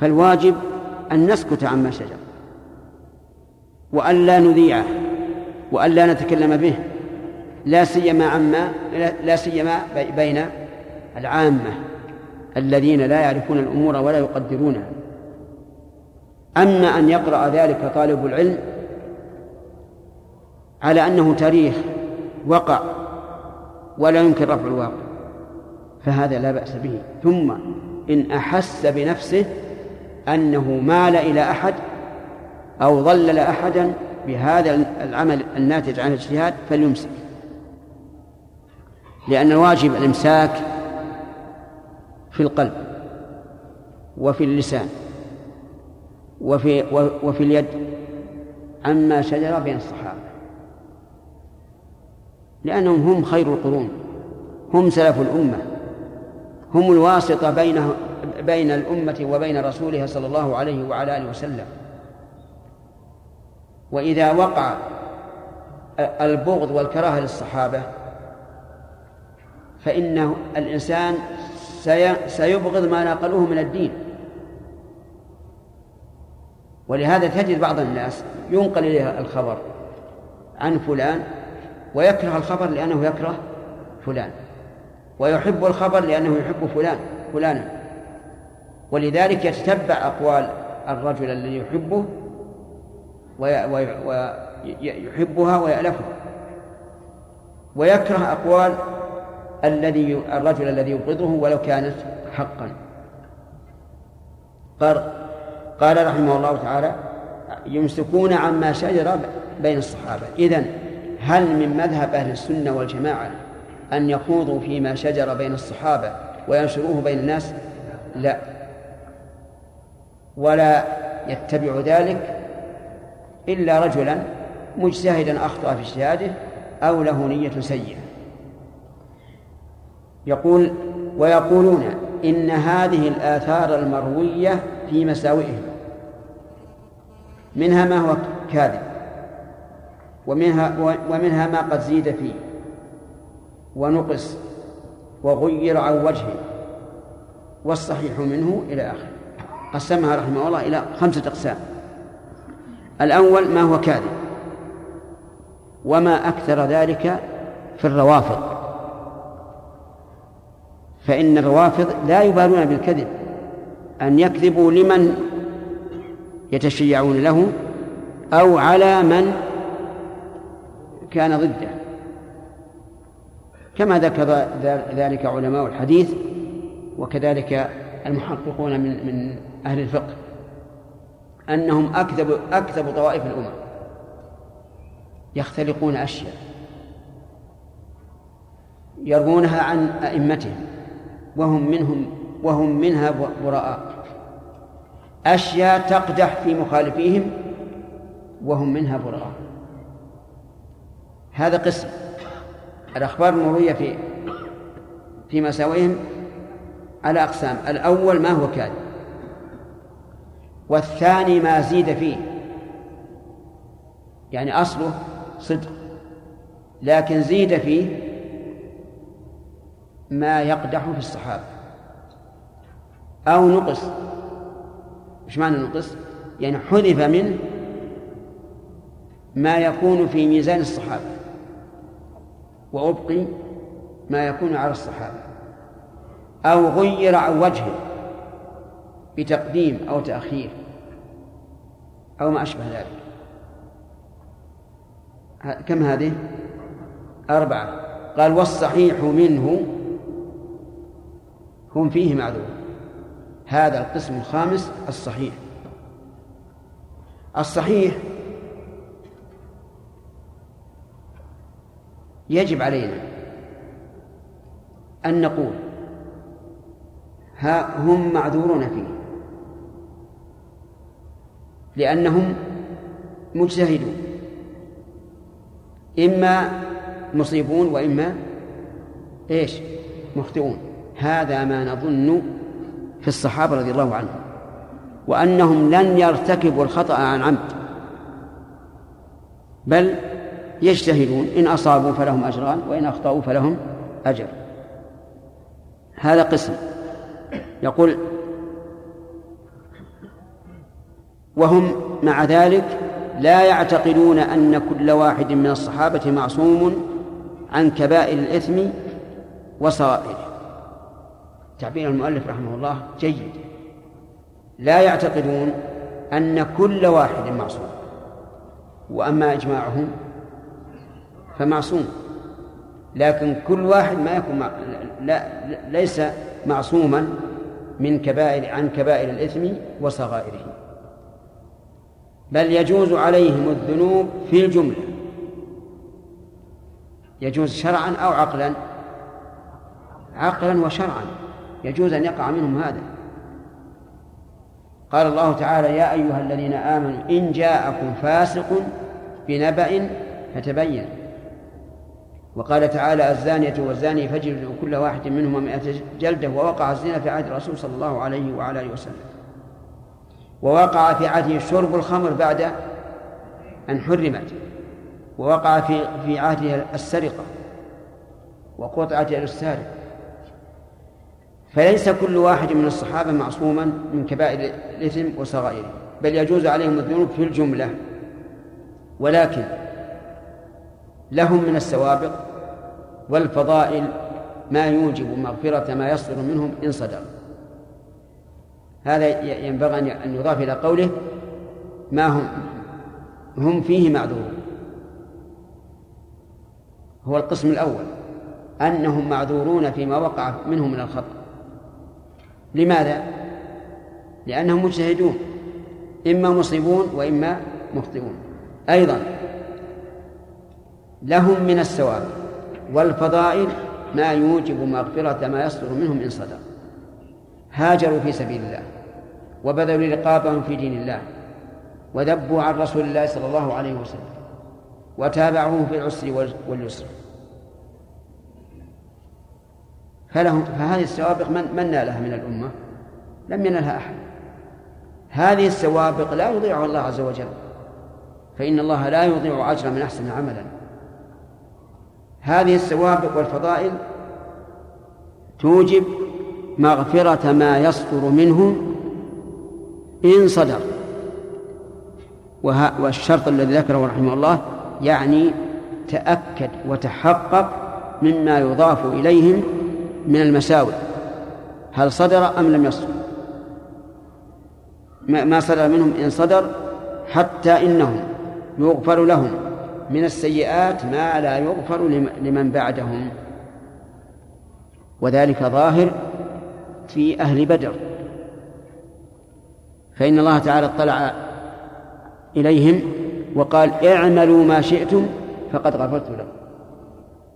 فالواجب أن نسكت عما شجر وأن لا نذيعه وأن لا نتكلم به. لا سيما عما لا سيما بين العامة الذين لا يعرفون الأمور ولا يقدرونها. أما أن يقرأ ذلك طالب العلم على أنه تاريخ وقع ولا يمكن رفع الواقع فهذا لا بأس به. ثم إن أحس بنفسه أنه مال إلى أحد أو ضلل أحدا بهذا العمل الناتج عن الاجتهاد فليمسك لأن الواجب الإمساك في القلب وفي اللسان. وفي وفي اليد عما شجر بين الصحابة. لأنهم هم خير القرون هم سلف الأمة هم الواسطة بين بين الأمة وبين رسولها صلى الله عليه وعلى آله وسلم. وإذا وقع البغض والكراهة للصحابة فإن الإنسان سيبغض ما نقلوه من الدين. ولهذا تجد بعض الناس ينقل إليه الخبر عن فلان ويكره الخبر لأنه يكره فلان ويحب الخبر لأنه يحب فلان فلانا. ولذلك يتتبع أقوال الرجل الذي يحبه ويحبها ويألفها. ويكره أقوال الذي الرجل الذي يبغضه ولو كانت حقا. قال قال رحمه الله تعالى يمسكون عما شجر بين الصحابة. إذن هل من مذهب أهل السنة والجماعة أن يخوضوا فيما شجر بين الصحابة وينشروه بين الناس؟ لا. ولا يتبع ذلك إلا رجلا مجتهدا أخطأ في اجتهاده أو له نية سيئة. يقول ويقولون إن هذه الآثار المروية في مساوئهم. منها ما هو كاذب ومنها ومنها ما قد زيد فيه ونقص وغير عن وجهه والصحيح منه إلى آخره. قسمها رحمه الله إلى خمسة أقسام. الأول ما هو كاذب وما أكثر ذلك في الروافض. فإن الروافض لا يبالون بالكذب أن يكذبوا لمن يتشيعون له أو على من كان ضده. كما ذكر ذلك علماء الحديث وكذلك المحققون من من أهل الفقه أنهم أكذب أكذب طوائف الأمم. يختلقون أشياء. يروونها عن أئمتهم وهم منهم وهم منها براء. أشياء تقدح في مخالفيهم وهم منها براء هذا قسم. الأخبار المروية في في مساوئهم على أقسام. الأول ما هو كاذب. والثاني ما زيد فيه. يعني أصله صدق. لكن زيد فيه ما يقدح في الصحابة. أو نقص. إيش معنى نقص؟ يعني حذف منه ما يكون في ميزان الصحابة وأبقي ما يكون على الصحابة أو غير عن وجهه بتقديم أو تأخير أو ما أشبه ذلك كم هذه؟ أربعة قال والصحيح منه هم فيه معذور هذا القسم الخامس الصحيح. الصحيح يجب علينا أن نقول ها هم معذورون فيه لأنهم مجتهدون إما مصيبون وإما إيش؟ مخطئون. هذا ما نظن في الصحابة رضي الله عنهم وأنهم لن يرتكبوا الخطأ عن عمد بل يجتهدون إن أصابوا فلهم أجران وإن أخطأوا فلهم أجر. هذا قسم. يقول وهم مع ذلك لا يعتقدون أن كل واحد من الصحابة معصوم عن كبائر الإثم وصغائره. تعبير المؤلف رحمه الله جيد. لا يعتقدون أن كل واحد معصوم وأما إجماعهم فمعصوم. لكن كل واحد ما يكون مع... لا ليس معصوما من كبائر عن كبائر الإثم وصغائره. بل يجوز عليهم الذنوب في الجملة. يجوز شرعا أو عقلا؟ عقلا وشرعا. يجوز أن يقع منهم هذا. قال الله تعالى يا أيها الذين آمنوا إن جاءكم فاسق بنبأ فتبين. وقال تعالى الزانية والزاني فجلدوا كل واحد منهما مئة جلدة ووقع الزنا في عهد الرسول صلى الله عليه وعلى آله وسلم. ووقع في عهده شرب الخمر بعد أن حرمت. ووقع في في عهده السرقة وقطعت يد السارق فليس كل واحد من الصحابة معصوما من كبائر الإثم وصغائره بل يجوز عليهم الذنوب في الجملة. ولكن لهم من السوابق والفضائل ما يوجب مغفرة ما يصدر منهم إن صدر. هذا ينبغي أن يضاف إلى قوله ما هم هم فيه معذورون. هو القسم الأول أنهم معذورون فيما وقع منهم من الخطأ. لماذا؟ لأنهم مجتهدون إما مصيبون وإما مخطئون. أيضا لهم من الثواب والفضائل ما يوجب مغفرة ما يصدر منهم إن صدر هاجروا في سبيل الله وبذلوا رقابهم في دين الله وذبوا عن رسول الله صلى الله عليه وسلم وتابعوه في العسر واليسر. فلهم فهذه السوابق من من نالها من الأمة؟ لم ينلها أحد. هذه السوابق لا يضيعها الله عز وجل. فإن الله لا يضيع أجر من أحسن عملا. هذه السوابق والفضائل توجب مغفرة ما يصدر منه إن صدر. والشرط الذي ذكره رحمه الله يعني تأكد وتحقق مما يضاف إليهم من المساوئ. هل صدر أم لم يصدر؟ ما صدر منهم إن صدر حتى إنهم يغفر لهم من السيئات ما لا يغفر لمن بعدهم. وذلك ظاهر في أهل بدر. فإن الله تعالى اطلع إليهم وقال اعملوا ما شئتم فقد غفرت لكم.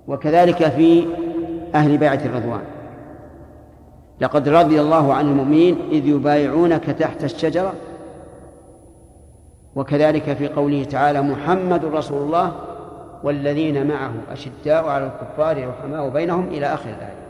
وكذلك في أهل بيعة الرضوان. لقد رضي الله عن المؤمنين إذ يبايعونك تحت الشجرة. وكذلك في قوله تعالى محمد رسول الله والذين معه أشداء على الكفار رحماء بينهم إلى آخر الآية.